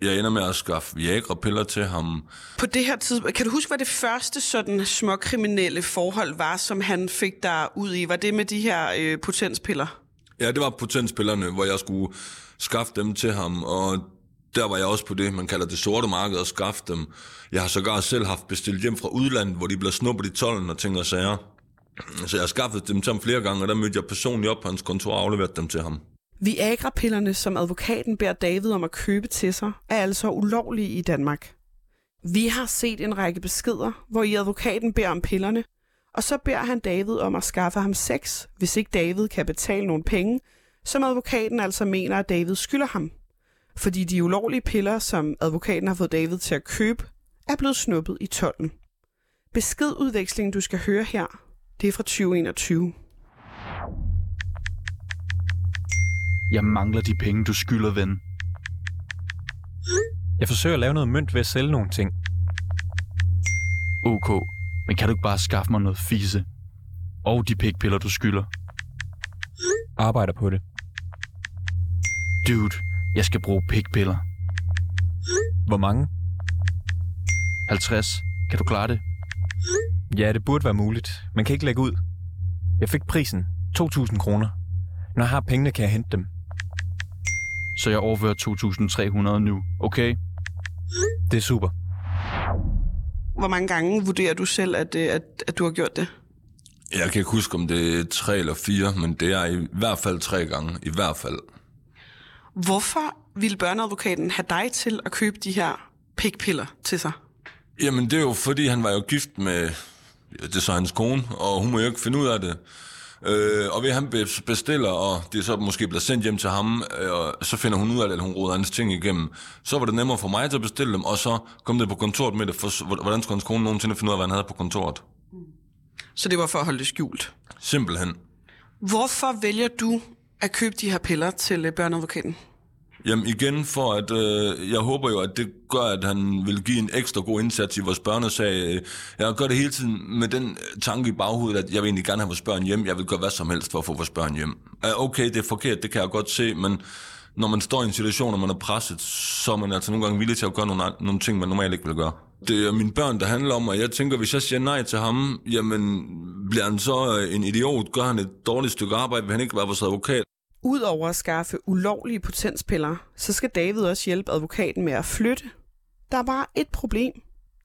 jeg ender med at skaffe Viagra-piller til ham. På det her tidspunkt, kan du huske, hvad det første sådan småkriminelle forhold var, som han fik der ud i? Var det med de her øh, potenspiller? Ja, det var potenspillerne, hvor jeg skulle skaffe dem til ham, og der var jeg også på det, man kalder det sorte marked, og skaffe dem. Jeg har sågar selv haft bestilt hjem fra udlandet, hvor de blev snuppet i tollen og ting og sager. Så jeg har skaffet dem til ham flere gange, og der mødte jeg personligt op på hans kontor og afleveret dem til ham. Viagra-pillerne, som advokaten beder David om at købe til sig, er altså ulovlige i Danmark. Vi har set en række beskeder, hvor i advokaten beder om pillerne, og så beder han David om at skaffe ham sex, hvis ikke David kan betale nogle penge, som advokaten altså mener, at David skylder ham. Fordi de ulovlige piller, som advokaten har fået David til at købe, er blevet snuppet i tolden. Beskedudvekslingen, du skal høre her, det er fra 2021. Jeg mangler de penge, du skylder, ven. Jeg forsøger at lave noget mønt ved at sælge nogle ting. Ok, men kan du ikke bare skaffe mig noget fise? Og de pikpiller, du skylder. Arbejder på det. Dude, jeg skal bruge pikpiller. Hvor mange? 50. Kan du klare det? Ja, det burde være muligt, men kan ikke lægge ud. Jeg fik prisen. 2.000 kroner. Når jeg har pengene, kan jeg hente dem. Så jeg overfører 2.300 nu, okay? Det er super. Hvor mange gange vurderer du selv, at, øh, at, at du har gjort det? Jeg kan ikke huske, om det er tre eller fire, men det er i hvert fald tre gange. I hvert fald. Hvorfor ville børneadvokaten have dig til at købe de her pikpiller til sig? Jamen, det er jo fordi, han var jo gift med det er så hans kone, og hun må jo ikke finde ud af det. Øh, og ved han bestiller, og det er så måske bliver sendt hjem til ham, øh, og så finder hun ud af det, at hun råder hans ting igennem. Så var det nemmere for mig til at bestille dem, og så kom det på kontoret med det, for hvordan skulle hans kone nogensinde finde ud af, hvad han havde på kontoret? Så det var for at holde det skjult? Simpelthen. Hvorfor vælger du at købe de her piller til øh, børneadvokaten? Jamen igen, for at øh, jeg håber jo, at det gør, at han vil give en ekstra god indsats i vores børnesag. Jeg gør det hele tiden med den tanke i baghovedet, at jeg vil egentlig gerne have vores børn hjem. Jeg vil gøre hvad som helst for at få vores børn hjem. Øh, okay, det er forkert, det kan jeg godt se, men når man står i en situation, og man er presset, så er man altså nogle gange villig til at gøre nogle, nogle ting, man normalt ikke vil gøre. Det er mine børn, der handler om, og jeg tænker, hvis jeg siger nej til ham, jamen bliver han så øh, en idiot? Gør han et dårligt stykke arbejde? Vil han ikke være vores advokat? Udover at skaffe ulovlige potenspiller, så skal David også hjælpe advokaten med at flytte. Der er bare et problem.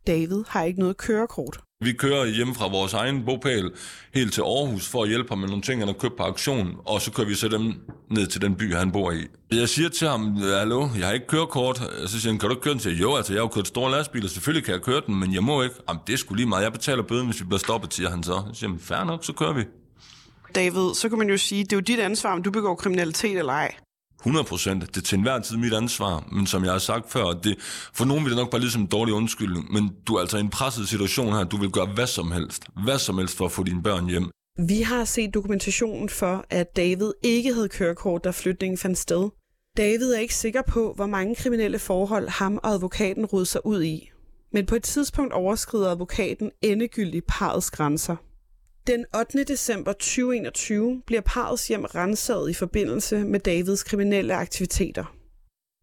David har ikke noget kørekort. Vi kører hjem fra vores egen bopæl helt til Aarhus for at hjælpe ham med nogle ting, han har købt på auktion, og så kører vi så dem ned til den by, han bor i. Jeg siger til ham, hallo, jeg har ikke kørekort. Så siger han, kan du ikke køre den? til? jo, altså jeg har jo kørt store lastbiler, selvfølgelig kan jeg køre den, men jeg må ikke. Jamen det er sgu lige meget, jeg betaler bøden, hvis vi bliver stoppet, siger han så. Så siger han, fair nok, så kører vi. David, så kan man jo sige, det er jo dit ansvar, om du begår kriminalitet eller ej. 100 procent. Det er til enhver tid mit ansvar. Men som jeg har sagt før, det, for nogen vil det nok bare ligesom en dårlig undskyldning. Men du er altså i en presset situation her. Du vil gøre hvad som helst. Hvad som helst for at få dine børn hjem. Vi har set dokumentationen for, at David ikke havde kørekort, da flytningen fandt sted. David er ikke sikker på, hvor mange kriminelle forhold ham og advokaten rodede sig ud i. Men på et tidspunkt overskrider advokaten endegyldigt parets grænser. Den 8. december 2021 bliver parets hjem renset i forbindelse med Davids kriminelle aktiviteter.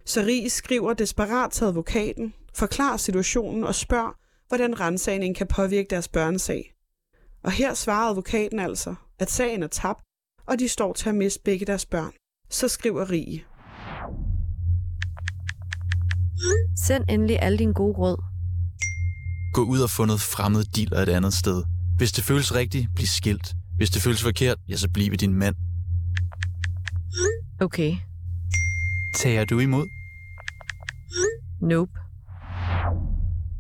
Sari skriver desperat til advokaten, forklarer situationen og spørger, hvordan rensagningen kan påvirke deres børnesag. Og her svarer advokaten altså, at sagen er tabt, og de står til at miste begge deres børn. Så skriver Rie. Send endelig alle dine gode råd. Gå ud og få noget fremmed dealer et andet sted. Hvis det føles rigtigt, bliv skilt. Hvis det føles forkert, ja, så bliv ved din mand. Okay. Tager du imod? Nope.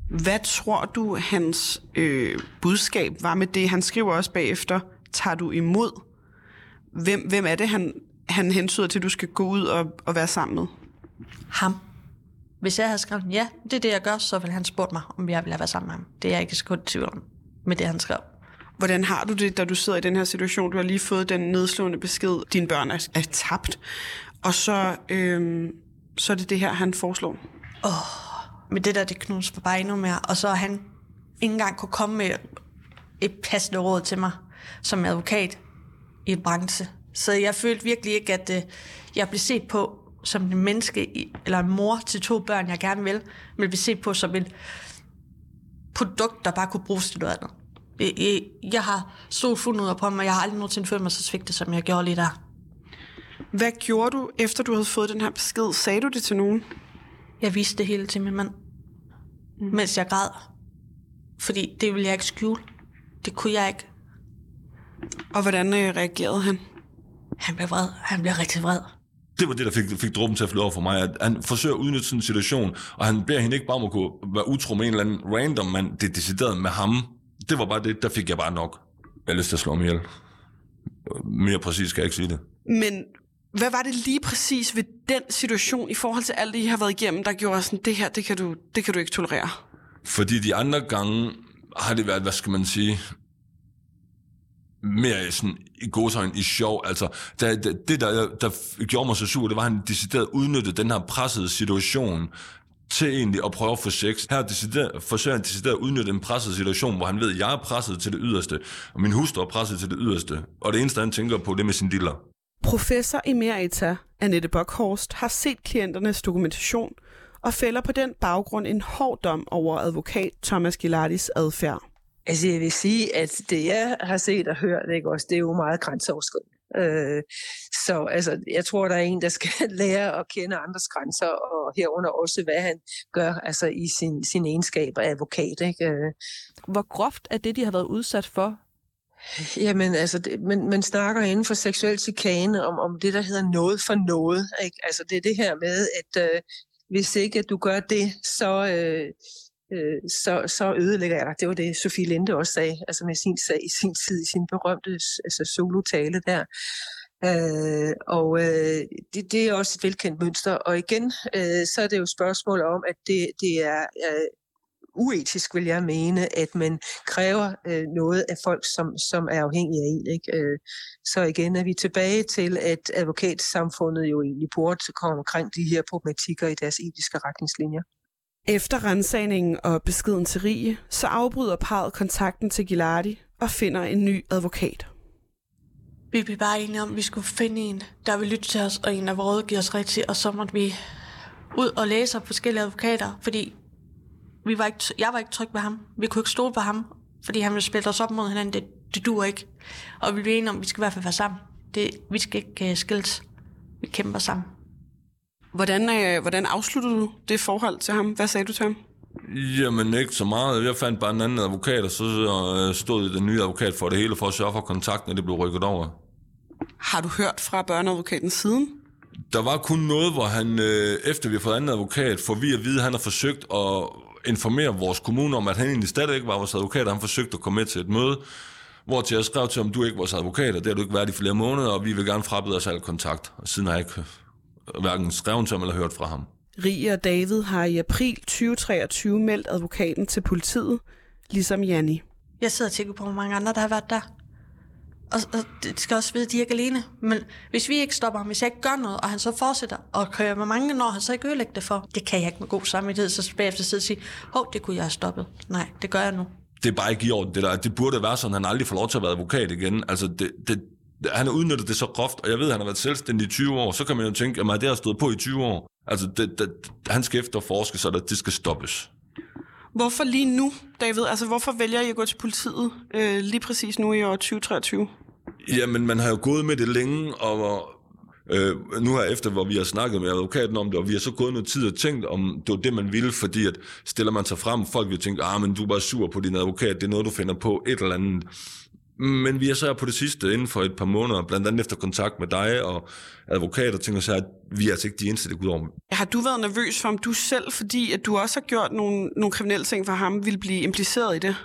Hvad tror du, hans øh, budskab var med det? Han skriver også bagefter, tager du imod? Hvem, hvem er det, han, han hensyder til, at du skal gå ud og, og være sammen med? Ham. Hvis jeg havde skrevet, ja, det er det, jeg gør, så ville han spurgt mig, om jeg ville have været sammen med ham. Det er jeg ikke så tvivl om med det, han skrev. Hvordan har du det, da du sidder i den her situation? Du har lige fået den nedslående besked, dine børn er, er tabt, og så, øh, så er det det her, han foreslår. Åh, oh, men det der, det knus for bare endnu mere. Og så han ikke engang kunne komme med et passende råd til mig som advokat i branche. Så jeg følte virkelig ikke, at øh, jeg blev set på som en menneske, eller en mor til to børn, jeg gerne vil, men blev set på som et produkt, der bare kunne bruges til noget andet. Jeg, har ud af på mig, og jeg har aldrig nogensinde følt mig så svigtet, som jeg gjorde lige der. Hvad gjorde du, efter du havde fået den her besked? Sagde du det til nogen? Jeg viste det hele til min mand, mm. mens jeg græd. Fordi det ville jeg ikke skjule. Det kunne jeg ikke. Og hvordan øh, reagerede han? Han blev vred. Han blev rigtig vred. Det var det, der fik, fik dråben til at flyde over for mig, at han forsøger at udnytte sådan en situation, og han beder hende ikke bare om at kunne være utro med en eller anden random mand, det er decideret med ham. Det var bare det, der fik jeg bare nok. Jeg lyst til at slå mig ihjel. Mere præcis skal jeg ikke sige det. Men hvad var det lige præcis ved den situation, i forhold til alt det, I har været igennem, der gjorde sådan, det her, det kan du, det kan du ikke tolerere? Fordi de andre gange har det været, hvad skal man sige, mere sådan i godsøjne i sjov. Altså, der, der, det, der, der gjorde mig så sur, det var, at han decideret udnyttede den her pressede situation til egentlig at prøve at få sex. Her forsøger han decideret at udnytte en presset situation, hvor han ved, at jeg er presset til det yderste, og min hustru er presset til det yderste. Og det eneste, han tænker på, det er med sin diller. Professor Emerita Annette Bockhorst har set klienternes dokumentation og fælder på den baggrund en hård dom over advokat Thomas Gilardis adfærd. Altså jeg vil sige, at det jeg har set og hørt, ikke også, det er jo meget grænseoverskridende. Øh, så altså, jeg tror, der er en, der skal lære at kende andres grænser, og herunder også, hvad han gør altså, i sin, sin egenskab af advokat. Ikke? Øh. Hvor groft er det, de har været udsat for? Jamen, altså, det, man, man snakker inden for seksuel chikane om, om det, der hedder noget for noget. Ikke? Altså, det er det her med, at øh, hvis ikke at du gør det, så, øh, øh, så, så ødelægger jeg dig. Det var det, Sofie Linde også sagde, altså med sin sag i sin tid, i sin berømte altså solotale der. Øh, og øh, det, det er også et velkendt mønster. Og igen, øh, så er det jo spørgsmål om, at det, det er øh, uetisk, vil jeg mene, at man kræver øh, noget af folk, som, som er afhængige af en. Ikke? Øh, så igen er vi tilbage til, at advokatsamfundet jo egentlig burde komme omkring de her problematikker i deres etiske retningslinjer. Efter rensagningen og beskeden til Rige, så afbryder parret kontakten til Gilardi og finder en ny advokat. Vi blev bare enige om, at vi skulle finde en, der ville lytte til os, og en, der vil rådgive os rigtigt, og så måtte vi ud og læse op forskellige advokater, fordi vi var ikke, jeg var ikke tryg ved ham. Vi kunne ikke stole på ham, fordi han ville spille os op mod hinanden. Det, det duer ikke. Og vi blev enige om, at vi skal i hvert fald være sammen. Det, vi skal ikke uh, skilles. Vi kæmper sammen. Hvordan, øh, hvordan afsluttede du det forhold til ham? Hvad sagde du til ham? Jamen ikke så meget. Jeg fandt bare en anden advokat, og så øh, stod den nye advokat for det hele, for at sørge for kontakten, når det blev rykket over. Har du hørt fra børneadvokaten siden? Der var kun noget, hvor han, øh, efter vi har fået anden advokat, får vi at vide, at han har forsøgt at informere vores kommune om, at han egentlig stadig ikke var vores advokat, og han forsøgte at komme med til et møde, hvor til jeg skrev til ham, du er ikke vores advokat, og det har du ikke været i flere måneder, og vi vil gerne frabede os al kontakt. Og siden har jeg ikke hverken skrevet til ham eller hørt fra ham. Rie og David har i april 2023 meldt advokaten til politiet, ligesom Janni. Jeg sidder og tænker på, hvor mange andre, der har været der. Og, og det skal også vide, at de er ikke alene. Men hvis vi ikke stopper ham, hvis jeg ikke gør noget, og han så fortsætter og kører med mange, når han så ikke ødelægger det for, det kan jeg ikke med god samvittighed, så bagefter sidde og sige, hov, det kunne jeg have stoppet. Nej, det gør jeg nu. Det er bare ikke i orden, det der. Det burde være sådan, at han aldrig får lov til at være advokat igen. Altså, det, det, han har udnyttet det så groft, og jeg ved, at han har været selvstændig i 20 år, så kan man jo tænke, at det har stået på i 20 år. Altså, det, det, han skal efterforske, så det skal stoppes. Hvorfor lige nu, David? Altså, hvorfor vælger I at gå til politiet øh, lige præcis nu i år 2023? Jamen, man har jo gået med det længe, og øh, nu her efter, hvor vi har snakket med advokaten om det, og vi har så gået noget tid og tænkt, om det var det, man ville, fordi at stiller man sig frem, folk vil tænke, ah, men du er bare sur på din advokat, det er noget, du finder på, et eller andet. Men vi er så på det sidste, inden for et par måneder, blandt andet efter kontakt med dig og advokater, tænker sig, at vi er altså ikke de eneste, det går ud over. Har du været nervøs for, om du selv, fordi at du også har gjort nogle, nogle kriminelle ting for ham, vil blive impliceret i det?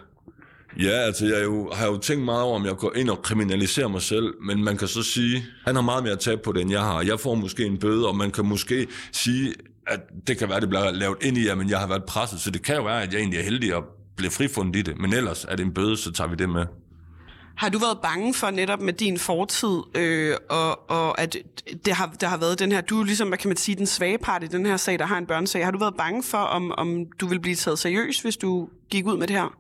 Ja, altså jeg jo, har jo tænkt meget over, om jeg går ind og kriminaliserer mig selv, men man kan så sige, han har meget mere at tage på det, end jeg har. Jeg får måske en bøde, og man kan måske sige, at det kan være, at det bliver lavet ind i, men jeg har været presset, så det kan jo være, at jeg egentlig er heldig at blive frifundet i det. Men ellers er det en bøde, så tager vi det med. Har du været bange for netop med din fortid, øh, og, og at det har, der har været den her, du er ligesom, hvad kan man sige, den svage part i den her sag, der har en børnesag. Har du været bange for, om, om du vil blive taget seriøst, hvis du gik ud med det her?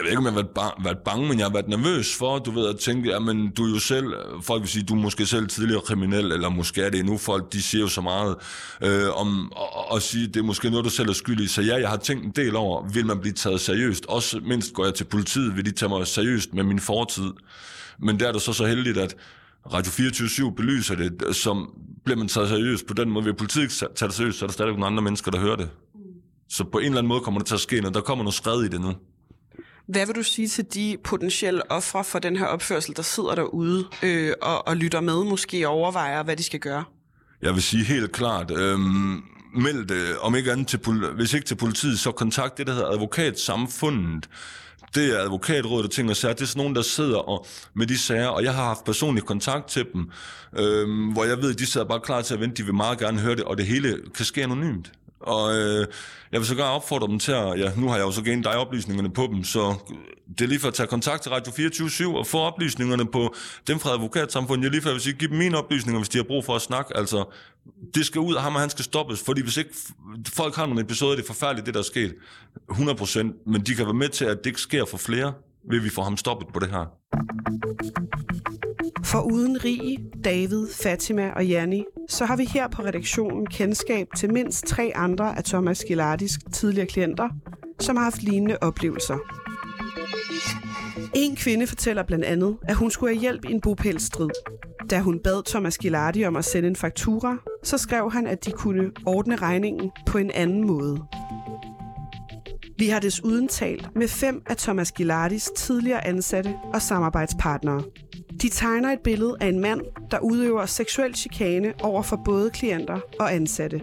Jeg ved ikke, om jeg har været, ba- været bange, men jeg har været nervøs for, du ved, at tænke, at men du er jo selv, øh, folk vil sige, du er måske selv tidligere kriminel, eller måske er det endnu folk, de siger jo så meget, øh, om at sige, det er måske noget, du selv er skyldig. Så ja, jeg har tænkt en del over, vil man blive taget seriøst? Også mindst går jeg til politiet, vil de tage mig seriøst med min fortid? Men der er det så så heldigt, at Radio 24-7 belyser det, som bliver man taget seriøst på den måde. Vil politiet ikke tage det seriøst, så er der stadig nogle andre mennesker, der hører det. Så på en eller anden måde kommer det til at ske noget. Der kommer noget skred i det nu. Hvad vil du sige til de potentielle ofre for den her opførsel, der sidder derude øh, og, og lytter med, måske overvejer, hvad de skal gøre? Jeg vil sige helt klart, øhm, øh, meld det, om ikke andet til, hvis ikke til politiet, så kontakt det, der hedder advokatsamfundet. Det er advokatrådet og ting og sager. Det er sådan nogen, der sidder og, med de sager, og jeg har haft personlig kontakt til dem, øh, hvor jeg ved, at de sidder bare klar til at vente. De vil meget gerne høre det, og det hele kan ske anonymt. Og øh, jeg vil så gerne opfordre dem til at, ja, nu har jeg jo så genet dig oplysningerne på dem, så det er lige for at tage kontakt til Radio 24 og få oplysningerne på dem fra advokatsamfundet. Jeg lige for at sige, give dem mine oplysninger, hvis de har brug for at snakke. Altså, det skal ud, og ham og han skal stoppes, fordi hvis ikke folk har nogle episoder, det er forfærdeligt, det der er sket, 100%, men de kan være med til, at det ikke sker for flere, vil vi få ham stoppet på det her. For uden Rie, David, Fatima og Janni, så har vi her på redaktionen kendskab til mindst tre andre af Thomas Gilardis tidligere klienter, som har haft lignende oplevelser. En kvinde fortæller blandt andet, at hun skulle have hjælp i en bopælstrid. Da hun bad Thomas Gilardi om at sende en faktura, så skrev han, at de kunne ordne regningen på en anden måde. Vi har desuden talt med fem af Thomas Gilardis tidligere ansatte og samarbejdspartnere. De tegner et billede af en mand, der udøver seksuel chikane over for både klienter og ansatte.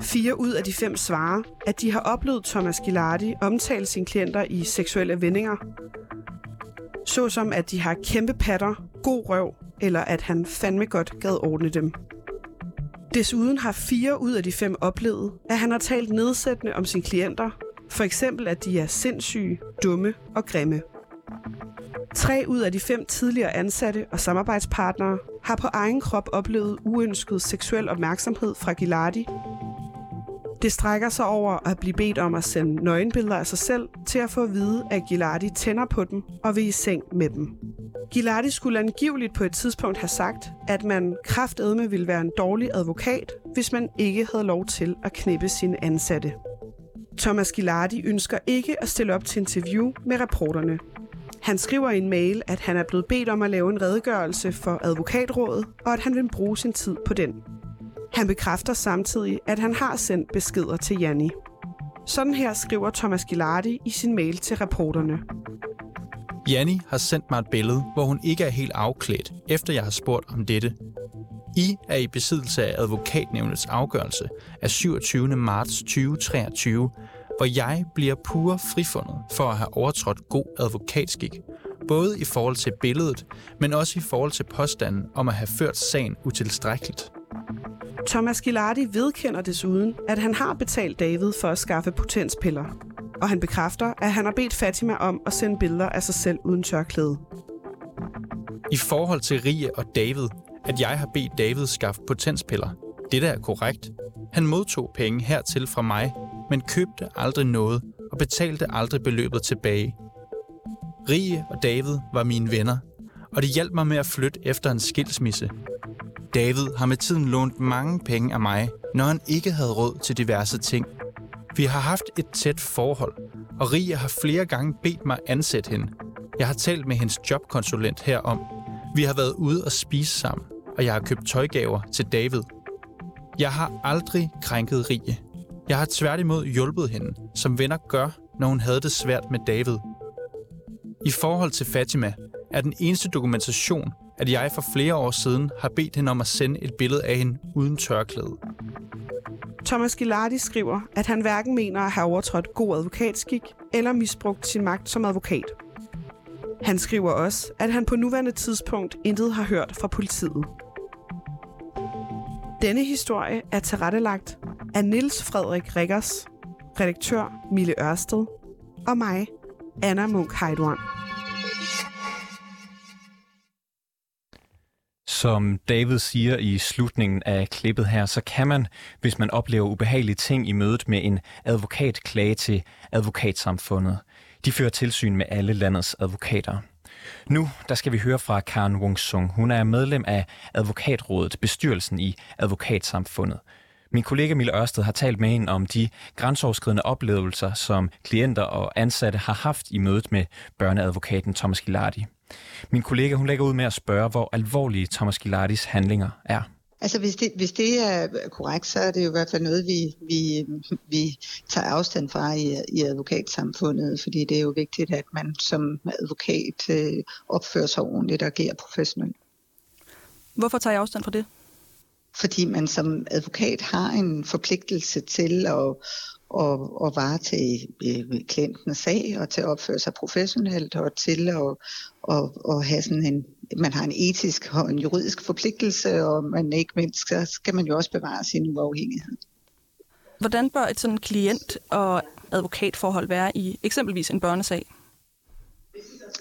Fire ud af de fem svarer, at de har oplevet Thomas Gilardi omtale sine klienter i seksuelle vendinger. Såsom at de har kæmpe patter, god røv, eller at han fandme godt gad ordne dem. Desuden har fire ud af de fem oplevet, at han har talt nedsættende om sine klienter, For eksempel, at de er sindssyge, dumme og grimme. Tre ud af de fem tidligere ansatte og samarbejdspartnere har på egen krop oplevet uønsket seksuel opmærksomhed fra Gilardi. Det strækker sig over at blive bedt om at sende nøgenbilleder af sig selv til at få at vide, at Gilardi tænder på dem og vil i seng med dem. Gilardi skulle angiveligt på et tidspunkt have sagt, at man kraftedme ville være en dårlig advokat, hvis man ikke havde lov til at knippe sine ansatte. Thomas Gilardi ønsker ikke at stille op til interview med reporterne. Han skriver i en mail, at han er blevet bedt om at lave en redegørelse for advokatrådet, og at han vil bruge sin tid på den. Han bekræfter samtidig, at han har sendt beskeder til Janni. Sådan her skriver Thomas Gilardi i sin mail til reporterne. Janni har sendt mig et billede, hvor hun ikke er helt afklædt, efter jeg har spurgt om dette. I er i besiddelse af advokatnævnets afgørelse af 27. marts 2023, hvor jeg bliver pure frifundet for at have overtrådt god advokatskik, både i forhold til billedet, men også i forhold til påstanden om at have ført sagen utilstrækkeligt. Thomas Gilardi vedkender desuden, at han har betalt David for at skaffe potenspiller. Og han bekræfter, at han har bedt Fatima om at sende billeder af sig selv uden tørklæde. I forhold til Rie og David, at jeg har bedt David skaffe potenspiller. Det er korrekt. Han modtog penge hertil fra mig, men købte aldrig noget og betalte aldrig beløbet tilbage. Rie og David var mine venner, og det hjalp mig med at flytte efter en skilsmisse. David har med tiden lånt mange penge af mig, når han ikke havde råd til diverse ting. Vi har haft et tæt forhold, og Rie har flere gange bedt mig ansætte hende. Jeg har talt med hendes jobkonsulent herom. Vi har været ude og spise sammen, og jeg har købt tøjgaver til David. Jeg har aldrig krænket Rie. Jeg har tværtimod hjulpet hende, som venner gør, når hun havde det svært med David. I forhold til Fatima er den eneste dokumentation, at jeg for flere år siden har bedt hende om at sende et billede af hende uden tørklæde. Thomas Gilardi skriver, at han hverken mener at have overtrådt god advokatskik eller misbrugt sin magt som advokat. Han skriver også, at han på nuværende tidspunkt intet har hørt fra politiet. Denne historie er tilrettelagt af Niels Frederik Riggers, redaktør Mille Ørsted og mig, Anna Munk Heidorn. Som David siger i slutningen af klippet her, så kan man, hvis man oplever ubehagelige ting i mødet med en advokat, klage til advokatsamfundet. De fører tilsyn med alle landets advokater. Nu der skal vi høre fra Karen Wong Sung. Hun er medlem af Advokatrådet, bestyrelsen i Advokatsamfundet. Min kollega Mille Ørsted har talt med hende om de grænseoverskridende oplevelser, som klienter og ansatte har haft i mødet med børneadvokaten Thomas Gilardi. Min kollega hun lægger ud med at spørge, hvor alvorlige Thomas Gilardis handlinger er. Altså hvis det, hvis det er korrekt, så er det jo i hvert fald noget, vi, vi, vi tager afstand fra i, i advokatsamfundet, fordi det er jo vigtigt, at man som advokat øh, opfører sig ordentligt og agerer professionelt. Hvorfor tager jeg afstand fra det? Fordi man som advokat har en forpligtelse til at, og, og varetage øh, klientens sag og til at opføre sig professionelt og til at og, og have sådan en, man har en etisk og en juridisk forpligtelse, og man ikke mindst, så skal man jo også bevare sin uafhængighed. Hvordan bør et sådan klient- og advokatforhold være i eksempelvis en børnesag?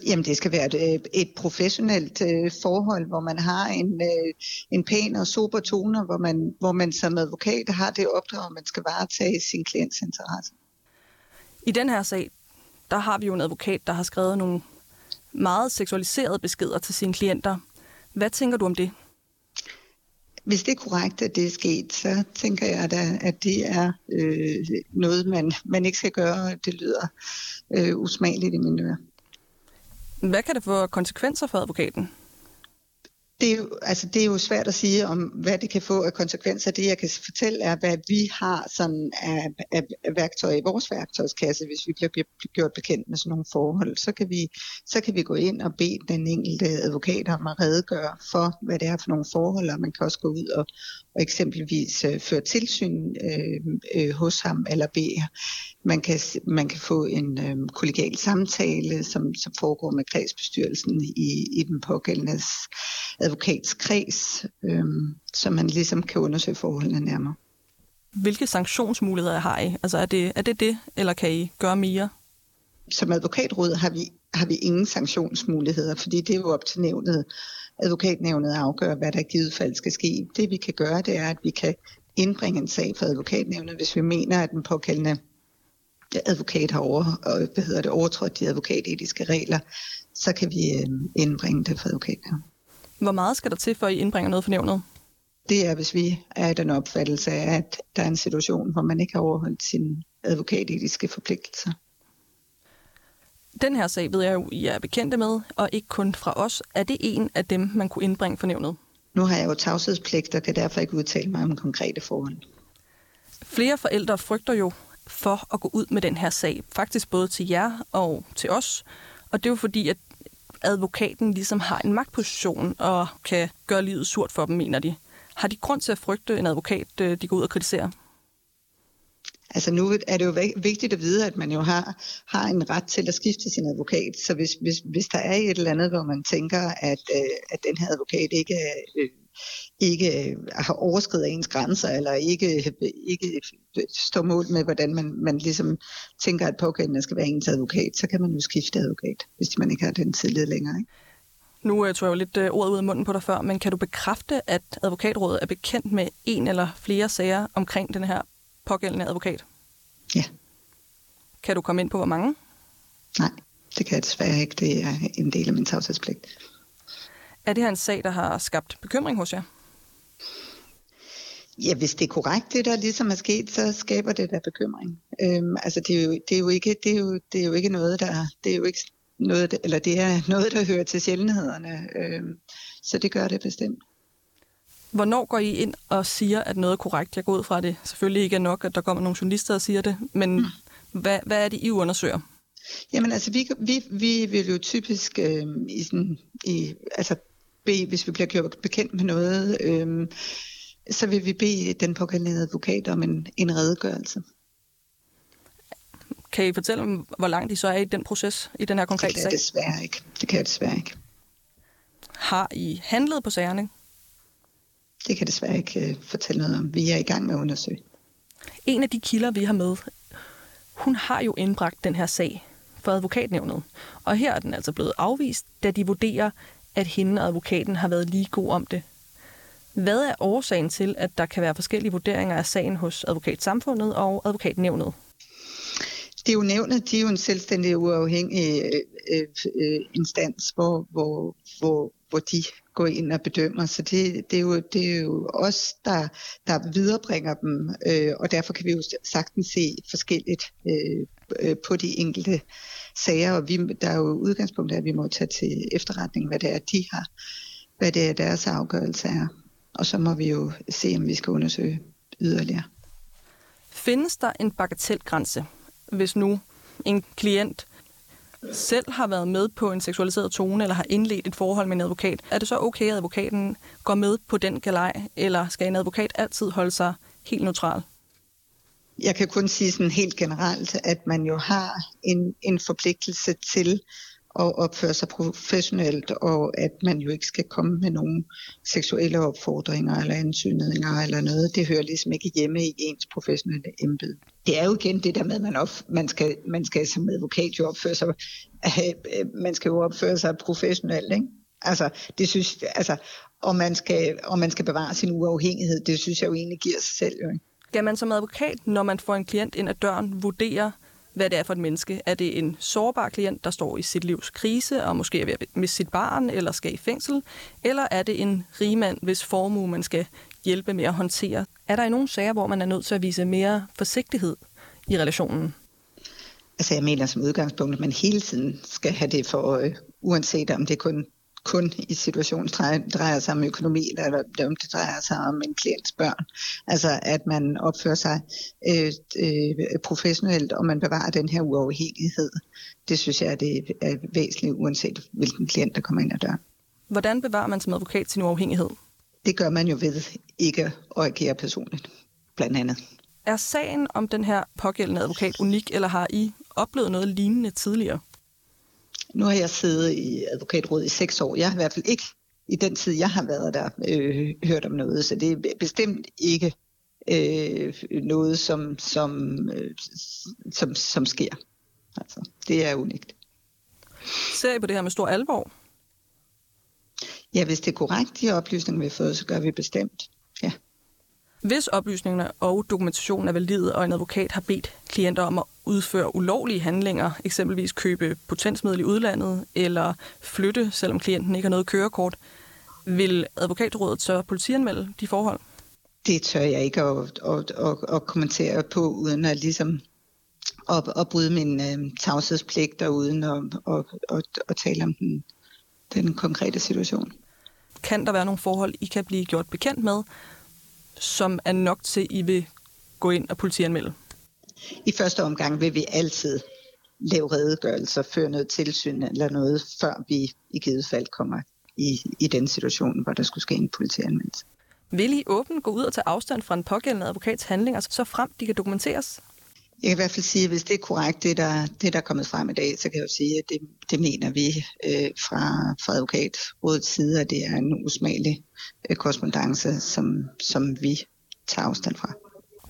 Jamen det skal være et, øh, et professionelt øh, forhold, hvor man har en, øh, en pæn og super tone, hvor man, hvor man som advokat har det opdrag, at man skal varetage sin klients interesse. I den her sag, der har vi jo en advokat, der har skrevet nogle meget seksualiserede beskeder til sine klienter. Hvad tænker du om det? Hvis det er korrekt, at det er sket, så tænker jeg da, at det er øh, noget, man, man ikke skal gøre. Det lyder øh, usmageligt i mine ører. Hvad kan det få konsekvenser for advokaten? Det er, jo, altså det er jo svært at sige om, hvad det kan få af konsekvenser. Det jeg kan fortælle er, hvad vi har sådan af, af, af værktøjer i vores værktøjskasse, hvis vi bliver gjort bekendt med sådan nogle forhold. Så kan, vi, så kan vi gå ind og bede den enkelte advokat om at redegøre for, hvad det er for nogle forhold, og man kan også gå ud og, og eksempelvis øh, føre tilsyn øh, øh, hos ham, eller bede man kan, man kan få en øh, kollegial samtale, som, som foregår med kredsbestyrelsen i, i den pågældende advokatskreds, øh, så man ligesom kan undersøge forholdene nærmere. Hvilke sanktionsmuligheder har I? Altså er det, er det det, eller kan I gøre mere? Som advokatråd har vi, har vi ingen sanktionsmuligheder, fordi det er jo op til nævnet, advokatnævnet at afgøre, hvad der i givet fald skal ske. Det vi kan gøre, det er, at vi kan indbringe en sag for advokatnævnet, hvis vi mener, at den pågældende advokat har over, hvad hedder det, overtrådt de advokatetiske regler, så kan vi øh, indbringe det for advokatnævnet. Hvor meget skal der til, for at I indbringer noget for nævnet? Det er, hvis vi er i den opfattelse af, at der er en situation, hvor man ikke har overholdt sine advokatetiske forpligtelser. Den her sag ved jeg jo, I er bekendte med, og ikke kun fra os. Er det en af dem, man kunne indbringe for nævnet? Nu har jeg jo tavshedspligt, og kan derfor ikke udtale mig om konkrete forhold. Flere forældre frygter jo for at gå ud med den her sag. Faktisk både til jer og til os. Og det er jo fordi, at advokaten ligesom har en magtposition og kan gøre livet surt for dem, mener de. Har de grund til at frygte en advokat, øh, de går ud og kritiserer? Altså nu er det jo vigtigt at vide, at man jo har, har en ret til at skifte sin advokat. Så hvis, hvis, hvis der er et eller andet, hvor man tænker, at, øh, at den her advokat ikke, øh, ikke øh, har overskrevet ens grænser, eller ikke, ikke står mål med, hvordan man, man ligesom tænker, at pågældende skal være ens advokat, så kan man jo skifte advokat, hvis man ikke har den tillid længere. Ikke? Nu uh, tog jeg jo lidt uh, ordet ud af munden på dig før, men kan du bekræfte, at advokatrådet er bekendt med en eller flere sager omkring den her pågældende advokat? Ja. Kan du komme ind på, hvor mange? Nej, det kan jeg desværre ikke. Det er en del af min tavshedspligt. Er det her en sag, der har skabt bekymring hos jer? Ja, hvis det er korrekt, det der ligesom er sket, så skaber det der bekymring. Øhm, altså det er, jo, det er jo ikke, det er jo, det er jo ikke noget, der, det er jo ikke noget, eller det er noget, der hører til sjældenhederne. Øhm, så det gør det bestemt. Hvornår går I ind og siger, at noget er korrekt? Jeg går ud fra, at det selvfølgelig ikke er nok, at der kommer nogle journalister og siger det, men mm. hvad, hvad er det, I undersøger? Jamen altså, vi, vi, vi vil jo typisk øh, i sådan, i, altså bede, hvis vi bliver gjort bekendt med noget, øh, så vil vi bede den pågældende advokat om en, en redegørelse. Kan I fortælle om, hvor langt I så er i den proces, i den her konkrete sag? Det kan jeg desværre ikke. Det kan jeg desværre ikke. Har I handlet på sagerne? Det kan jeg desværre ikke uh, fortælle noget om. Vi er i gang med at undersøge. En af de kilder, vi har med, hun har jo indbragt den her sag for advokatnævnet. Og her er den altså blevet afvist, da de vurderer, at hende og advokaten har været lige god om det. Hvad er årsagen til, at der kan være forskellige vurderinger af sagen hos advokatsamfundet og advokatnævnet? Det er jo nævnet, de er jo en selvstændig uafhængig øh, øh, øh, instans, hvor, hvor, hvor, hvor de går ind og bedømmer. Så det, det, er, jo, det er jo os, der, der viderebringer dem, øh, og derfor kan vi jo sagtens se forskelligt øh, øh, på de enkelte sager, og vi, der er jo udgangspunkt at vi må tage til efterretning, hvad det er, de har, hvad det er, deres afgørelse er. Og så må vi jo se, om vi skal undersøge yderligere. Findes der en bagatelgrænse, hvis nu en klient selv har været med på en seksualiseret tone, eller har indledt et forhold med en advokat, er det så okay, at advokaten går med på den galej, eller skal en advokat altid holde sig helt neutral? Jeg kan kun sige sådan helt generelt, at man jo har en, en forpligtelse til at opføre sig professionelt, og at man jo ikke skal komme med nogen seksuelle opfordringer eller ansynninger eller noget. Det hører ligesom ikke hjemme i ens professionelle embede. Det er jo igen det der med, at man, op, man, skal, man skal som advokat jo opføre sig, man skal jo opføre sig professionelt, ikke? Altså, det synes, altså, og man, skal, og man skal bevare sin uafhængighed, det synes jeg jo egentlig giver sig selv. Jo. Skal man som advokat, når man får en klient ind ad døren, vurdere, hvad det er for et menneske. Er det en sårbar klient, der står i sit livs krise og måske er ved at miste sit barn eller skal i fængsel? Eller er det en rigmand, hvis formue man skal hjælpe med at håndtere? Er der i nogle sager, hvor man er nødt til at vise mere forsigtighed i relationen? Altså jeg mener som udgangspunkt, at man hele tiden skal have det for øje, uanset om det kun kun i situationen drejer, sig om økonomi, eller om det drejer sig om en klients børn. Altså at man opfører sig øh, øh, professionelt, og man bevarer den her uafhængighed. Det synes jeg, det er væsentligt, uanset hvilken klient, der kommer ind ad døren. Hvordan bevarer man som advokat sin uafhængighed? Det gør man jo ved ikke at agere personligt, blandt andet. Er sagen om den her pågældende advokat unik, eller har I oplevet noget lignende tidligere? Nu har jeg siddet i advokatrådet i seks år. Jeg har i hvert fald ikke i den tid, jeg har været der, øh, hørt om noget. Så det er bestemt ikke øh, noget, som, som, øh, som, som sker. Altså, det er unikt. Ser I på det her med stor alvor? Ja, hvis det er korrekt, de oplysninger, vi har fået, så gør vi bestemt. Ja. Hvis oplysningerne og dokumentationen er valide, og en advokat har bedt klienter om at udføre ulovlige handlinger, eksempelvis købe potensmiddel i udlandet, eller flytte, selvom klienten ikke har noget kørekort, vil advokatrådet så politianmelde de forhold? Det tør jeg ikke at, at, at, at kommentere på, uden at ligesom at, at bryde min øh, tavshedspligt, og uden at, at, at, at tale om den, den konkrete situation. Kan der være nogle forhold, I kan blive gjort bekendt med, som er nok til, at I vil gå ind og politianmelde? I første omgang vil vi altid lave redegørelser, føre noget tilsyn eller noget, før vi i givet fald kommer i, i den situation, hvor der skulle ske en politianmeldelse. Vil I åbent gå ud og tage afstand fra en pågældende advokats handlinger, så frem de kan dokumenteres? Jeg kan i hvert fald sige, at hvis det er korrekt, det der, det der er kommet frem i dag, så kan jeg jo sige, at det, det mener vi øh, fra, fra advokatrådets side, at det er en usmagelig øh, korrespondence, som, som vi tager afstand fra.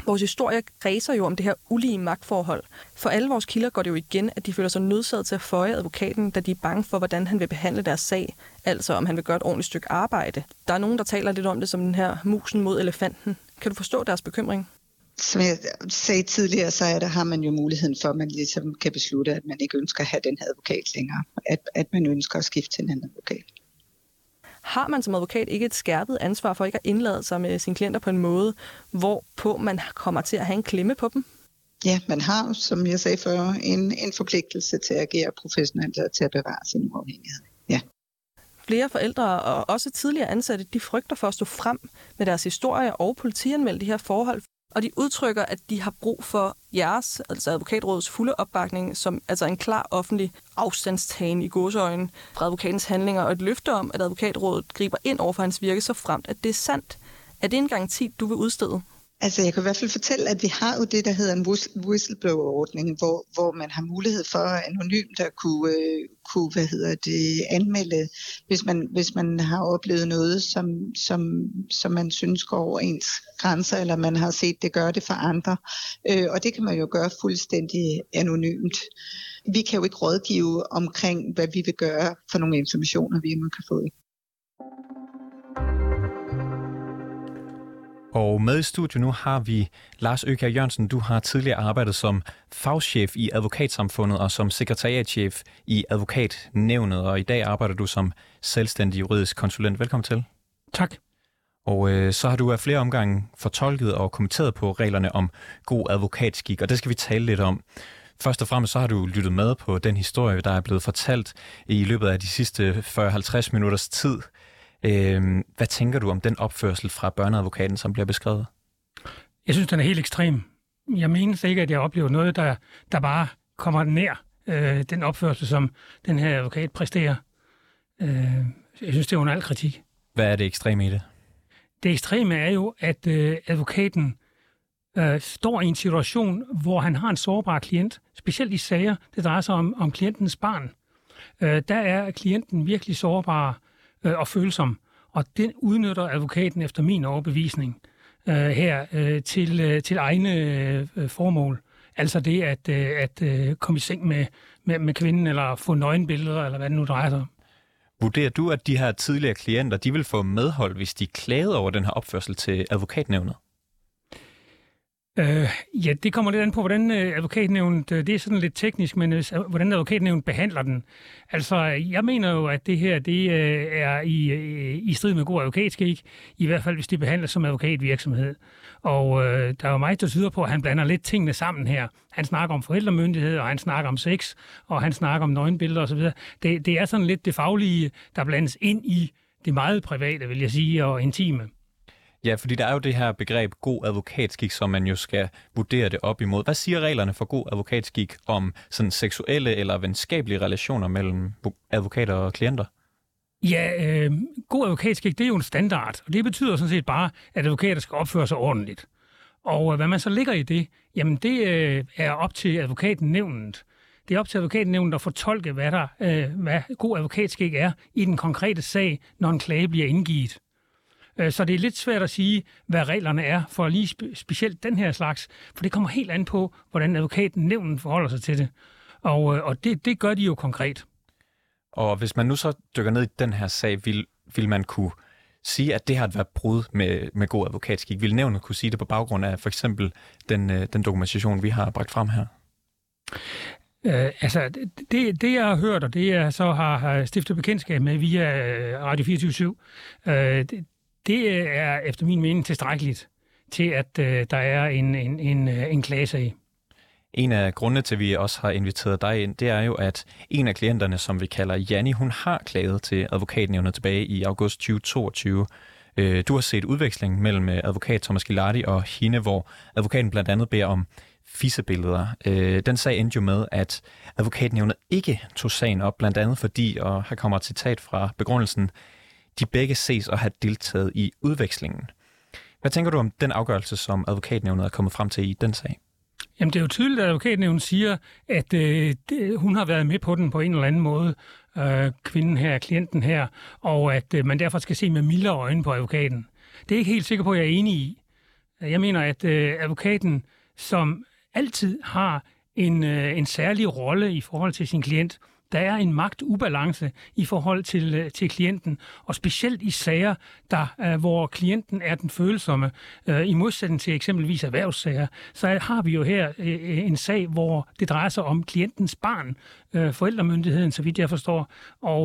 Vores historie kredser jo om det her ulige magtforhold. For alle vores kilder går det jo igen, at de føler sig nødsaget til at føje advokaten, da de er bange for, hvordan han vil behandle deres sag, altså om han vil gøre et ordentligt stykke arbejde. Der er nogen, der taler lidt om det som den her musen mod elefanten. Kan du forstå deres bekymring? Som jeg sagde tidligere, så er der, har man jo muligheden for, at man ligesom kan beslutte, at man ikke ønsker at have den her advokat længere. At, at man ønsker at skifte til en anden advokat. Har man som advokat ikke et skærpet ansvar for ikke at indlade sig med sine klienter på en måde, hvorpå man kommer til at have en klemme på dem? Ja, man har, som jeg sagde før, en, en forpligtelse til at agere professionelt og til at bevare sin uafhængighed. Ja. Flere forældre og også tidligere ansatte, de frygter for at stå frem med deres historie og politianmelde de her forhold, og de udtrykker, at de har brug for jeres, altså advokatrådets fulde opbakning, som altså en klar offentlig afstandstagen i godsøjne fra advokatens handlinger, og et løfte om, at advokatrådet griber ind over for hans virke, så fremt, at det er sandt. Er det en garanti, du vil udstede? Altså jeg kan i hvert fald fortælle, at vi har jo det, der hedder en whistleblower-ordning, hvor, hvor man har mulighed for anonymt at kunne, øh, kunne hvad hedder det, anmelde, hvis man, hvis man har oplevet noget, som, som, som man synes går over ens grænser, eller man har set det gøre det for andre. Øh, og det kan man jo gøre fuldstændig anonymt. Vi kan jo ikke rådgive omkring, hvad vi vil gøre for nogle informationer, vi kan få. Og med i studiet nu har vi Lars Økær Jørgensen. Du har tidligere arbejdet som fagchef i advokatsamfundet og som sekretariatchef i advokatnævnet, og i dag arbejder du som selvstændig juridisk konsulent. Velkommen til. Tak. Og øh, så har du af flere omgange fortolket og kommenteret på reglerne om god advokatskik, og det skal vi tale lidt om. Først og fremmest så har du lyttet med på den historie, der er blevet fortalt i løbet af de sidste 40-50 minutters tid. Øh, hvad tænker du om den opførsel fra børneadvokaten, som bliver beskrevet? Jeg synes, den er helt ekstrem. Jeg mener ikke, at jeg oplever noget, der, der bare kommer nær øh, den opførsel, som den her advokat præsterer. Øh, jeg synes, det er under al kritik. Hvad er det ekstreme i det? Det ekstreme er jo, at øh, advokaten øh, står i en situation, hvor han har en sårbar klient, specielt i sager, det drejer sig om, om klientens barn. Øh, der er klienten virkelig sårbar øh, og følsom, og den udnytter advokaten efter min overbevisning øh, her øh, til, øh, til egne øh, formål. Altså det at, øh, at øh, komme i seng med, med, med kvinden, eller få nøgenbilleder, eller hvad det nu drejer sig om. Vurderer du, at de her tidligere klienter, de vil få medhold, hvis de klagede over den her opførsel til advokatnævnet? Øh, ja, det kommer lidt an på, hvordan øh, advokatnævnet, øh, det er sådan lidt teknisk, men øh, hvordan advokatnævnet behandler den. Altså, jeg mener jo, at det her, det er i, i strid med god advokatskik, i hvert fald hvis det behandles som advokatvirksomhed. Og øh, der er jo meget, der tyder på, at han blander lidt tingene sammen her. Han snakker om forældremyndighed, og han snakker om sex, og han snakker om nøgenbilleder osv. Det, det er sådan lidt det faglige, der blandes ind i det meget private, vil jeg sige, og intime. Ja, fordi der er jo det her begreb god advokatskik, som man jo skal vurdere det op imod. Hvad siger reglerne for god advokatskik om sådan seksuelle eller venskabelige relationer mellem advokater og klienter? Ja, øh, god advokatskik, det er jo en standard, og det betyder sådan set bare, at advokater skal opføre sig ordentligt. Og øh, hvad man så ligger i det, jamen det øh, er op til advokaten nævnet. Det er op til advokatenævnet at fortolke, hvad, der, øh, hvad god advokatskik er i den konkrete sag, når en klage bliver indgivet. Øh, Så det er lidt svært at sige, hvad reglerne er for lige spe- specielt den her slags, for det kommer helt an på, hvordan advokaten nævnen forholder sig til det. Og, øh, og det, det gør de jo konkret. Og hvis man nu så dykker ned i den her sag, vil, vil man kunne sige, at det har været brud med, med god advokatskik? Vil nævnet kunne sige det på baggrund af for eksempel den, øh, den dokumentation, vi har bragt frem her? Øh, altså, det, det, jeg har hørt, og det jeg så har, har stiftet bekendtskab med via Radio 24 øh, det, det øh, er efter min mening tilstrækkeligt til, at øh, der er en, en, en, øh, en klage i. En af grundene til, at vi også har inviteret dig ind, det er jo, at en af klienterne, som vi kalder Janni, hun har klaget til advokatnævnet tilbage i august 2022. Øh, du har set udveksling mellem advokat Thomas Gilardi og hende, hvor advokaten blandt andet beder om fissebilleder. Den sag endte jo med, at advokatnævnet ikke tog sagen op, blandt andet fordi, og her kommer et citat fra begrundelsen, de begge ses at have deltaget i udvekslingen. Hvad tænker du om den afgørelse, som advokatnævnet er kommet frem til i den sag? Jamen, det er jo tydeligt, at advokatnævnet siger, at øh, det, hun har været med på den på en eller anden måde, øh, kvinden her, klienten her, og at øh, man derfor skal se med mildere øjne på advokaten. Det er jeg ikke helt sikker på, at jeg er enig i. Jeg mener, at øh, advokaten, som altid har en, øh, en særlig rolle i forhold til sin klient, der er en magtubalance i forhold til, øh, til klienten, og specielt i sager, der, øh, hvor klienten er den følsomme, øh, i modsætning til eksempelvis erhvervssager, så har vi jo her en sag, hvor det drejer sig om klientens barn, forældremyndigheden, så vidt jeg forstår, og,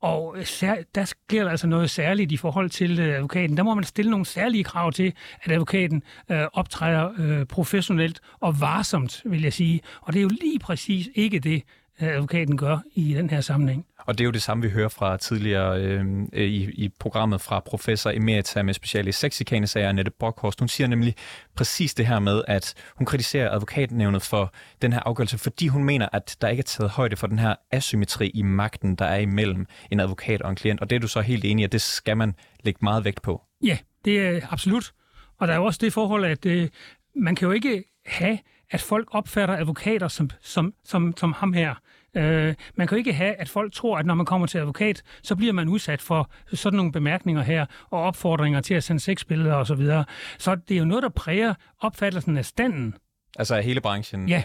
og der sker der altså noget særligt i forhold til advokaten. Der må man stille nogle særlige krav til, at advokaten øh, optræder øh, professionelt og varsomt, vil jeg sige. Og det er jo lige præcis ikke det, advokaten gør i den her sammenhæng. Og det er jo det samme, vi hører fra tidligere øh, i, i programmet fra professor Emerita med special i sexikanesager, Annette Brockhorst. Hun siger nemlig præcis det her med, at hun kritiserer advokatnævnet for den her afgørelse, fordi hun mener, at der ikke er taget højde for den her asymmetri i magten, der er imellem en advokat og en klient. Og det er du så helt enig i, at det skal man lægge meget vægt på. Ja, det er absolut. Og der er jo også det forhold, at øh, man kan jo ikke have, at folk opfatter advokater som, som, som, som ham her. Øh, man kan jo ikke have, at folk tror, at når man kommer til advokat, så bliver man udsat for sådan nogle bemærkninger her, og opfordringer til at sende sexbilleder osv. Så, videre. så det er jo noget, der præger opfattelsen af standen. Altså af hele branchen? Ja.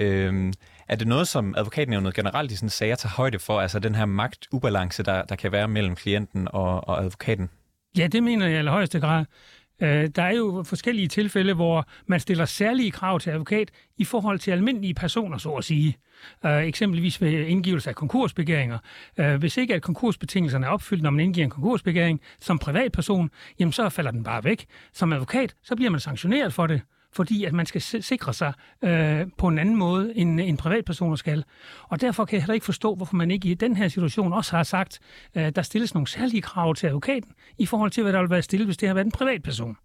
Øhm, er det noget, som advokatnævnet generelt i sådan sager tager højde for, altså den her magtubalance, der, der kan være mellem klienten og, og advokaten? Ja, det mener jeg i allerhøjeste grad. Øh, Der er jo forskellige tilfælde, hvor man stiller særlige krav til advokat i forhold til almindelige personer, så at sige. Øh, Eksempelvis ved indgivelse af konkursbegæringer. Øh, Hvis ikke at konkursbetingelserne er opfyldt, når man indgiver en konkursbegæring som privatperson, jamen så falder den bare væk. Som advokat, så bliver man sanktioneret for det fordi at man skal sikre sig øh, på en anden måde, end en privatpersoner skal. Og derfor kan jeg heller ikke forstå, hvorfor man ikke i den her situation også har sagt, øh, der stilles nogle særlige krav til advokaten, i forhold til, hvad der vil være stillet, hvis det har været en privatperson.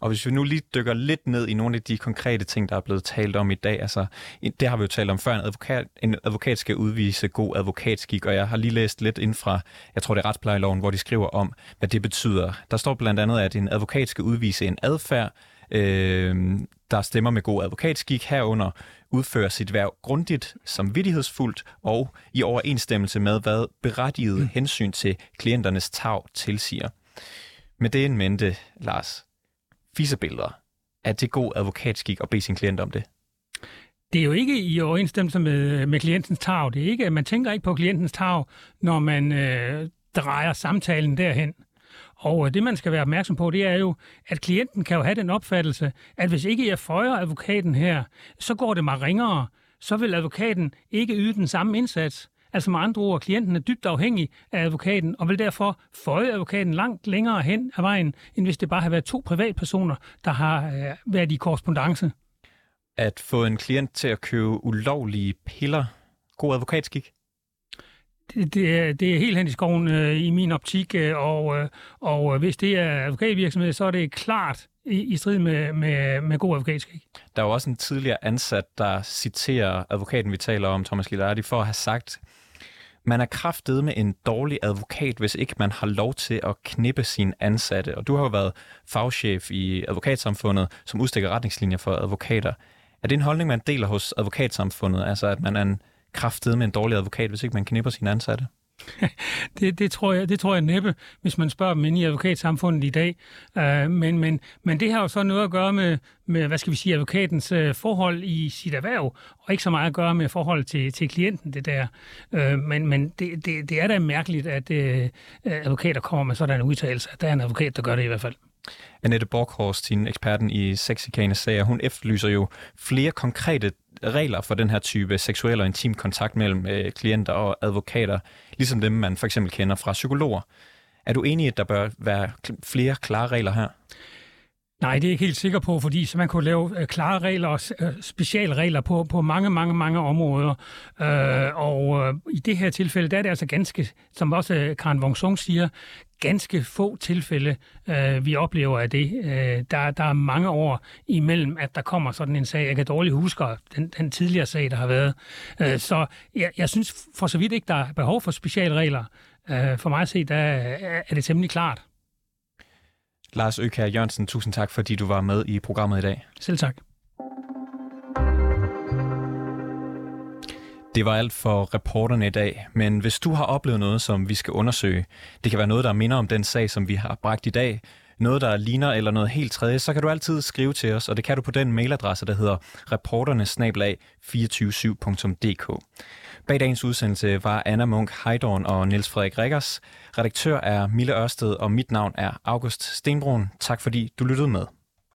Og hvis vi nu lige dykker lidt ned i nogle af de konkrete ting, der er blevet talt om i dag, altså det har vi jo talt om før, en advokat, en advokat skal udvise god advokatskik, og jeg har lige læst lidt ind fra, jeg tror det er retsplejeloven, hvor de skriver om, hvad det betyder. Der står blandt andet, at en advokat skal udvise en adfærd, øh, der stemmer med god advokatskik herunder, udfører sit værv grundigt, samvittighedsfuldt og i overensstemmelse med, hvad berettiget hensyn til klienternes tag tilsiger. Med det en mente, Lars, fisebilleder. Er det god advokatskik at bede sin klient om det? Det er jo ikke i overensstemmelse med, med klientens tag. Det er ikke, man tænker ikke på klientens tag, når man øh, drejer samtalen derhen. Og øh, det, man skal være opmærksom på, det er jo, at klienten kan jo have den opfattelse, at hvis ikke jeg føjer advokaten her, så går det mig ringere. Så vil advokaten ikke yde den samme indsats. Altså med andre ord, klienten er dybt afhængig af advokaten, og vil derfor føje advokaten langt længere hen ad vejen, end hvis det bare har været to privatpersoner, der har øh, været i korrespondence. At få en klient til at købe ulovlige piller, god advokatskik? Det, det, er, det er helt hen i skoven øh, i min optik, øh, og, øh, og øh, hvis det er advokatvirksomhed, så er det klart i, i strid med, med, med god advokatskik. Der er jo også en tidligere ansat, der citerer advokaten, vi taler om, Thomas Lillardi, for at have sagt, man er kraftet med en dårlig advokat, hvis ikke man har lov til at knippe sine ansatte. Og du har jo været fagchef i advokatsamfundet, som udstikker retningslinjer for advokater. Er det en holdning, man deler hos advokatsamfundet, altså at man er en kraftet med en dårlig advokat, hvis ikke man knipper sine ansatte? det, det, tror jeg, det tror jeg næppe, hvis man spørger dem inde i advokatsamfundet i dag. Uh, men, men, men det har jo så noget at gøre med, med hvad skal vi sige, advokatens uh, forhold i sit erhverv, og ikke så meget at gøre med forhold til, til klienten, det der. Uh, men men det, det, det er da mærkeligt, at uh, advokater kommer med sådan en udtalelse. Der er en advokat, der gør det i hvert fald. Annette Borghorst, din eksperten i sexikane sager, hun efterlyser jo flere konkrete regler for den her type seksuel og intim kontakt mellem øh, klienter og advokater, ligesom dem, man for eksempel kender fra psykologer. Er du enig i, at der bør være flere klare regler her? Nej, det er jeg ikke helt sikker på, fordi så man kunne lave øh, klare regler og øh, specialregler på, på mange, mange, mange områder. Øh, og øh, i det her tilfælde, der er det altså ganske, som også øh, Karen Wong siger, ganske få tilfælde, øh, vi oplever af det. Øh, der, der er mange år imellem, at der kommer sådan en sag. Jeg kan dårligt huske den, den tidligere sag, der har været. Øh, så jeg, jeg synes for så vidt ikke, der er behov for specialregler. Øh, for mig at se, der er det temmelig klart. Lars Økær Jørgensen, tusind tak, fordi du var med i programmet i dag. Selv tak. Det var alt for reporterne i dag, men hvis du har oplevet noget, som vi skal undersøge, det kan være noget, der minder om den sag, som vi har bragt i dag, noget, der ligner eller noget helt tredje, så kan du altid skrive til os, og det kan du på den mailadresse, der hedder reporternesnablag247.dk. Bag dagens udsendelse var Anna Munk Heidorn og Niels Frederik Rikkers. Redaktør er Mille Ørsted, og mit navn er August Stenbrun. Tak fordi du lyttede med.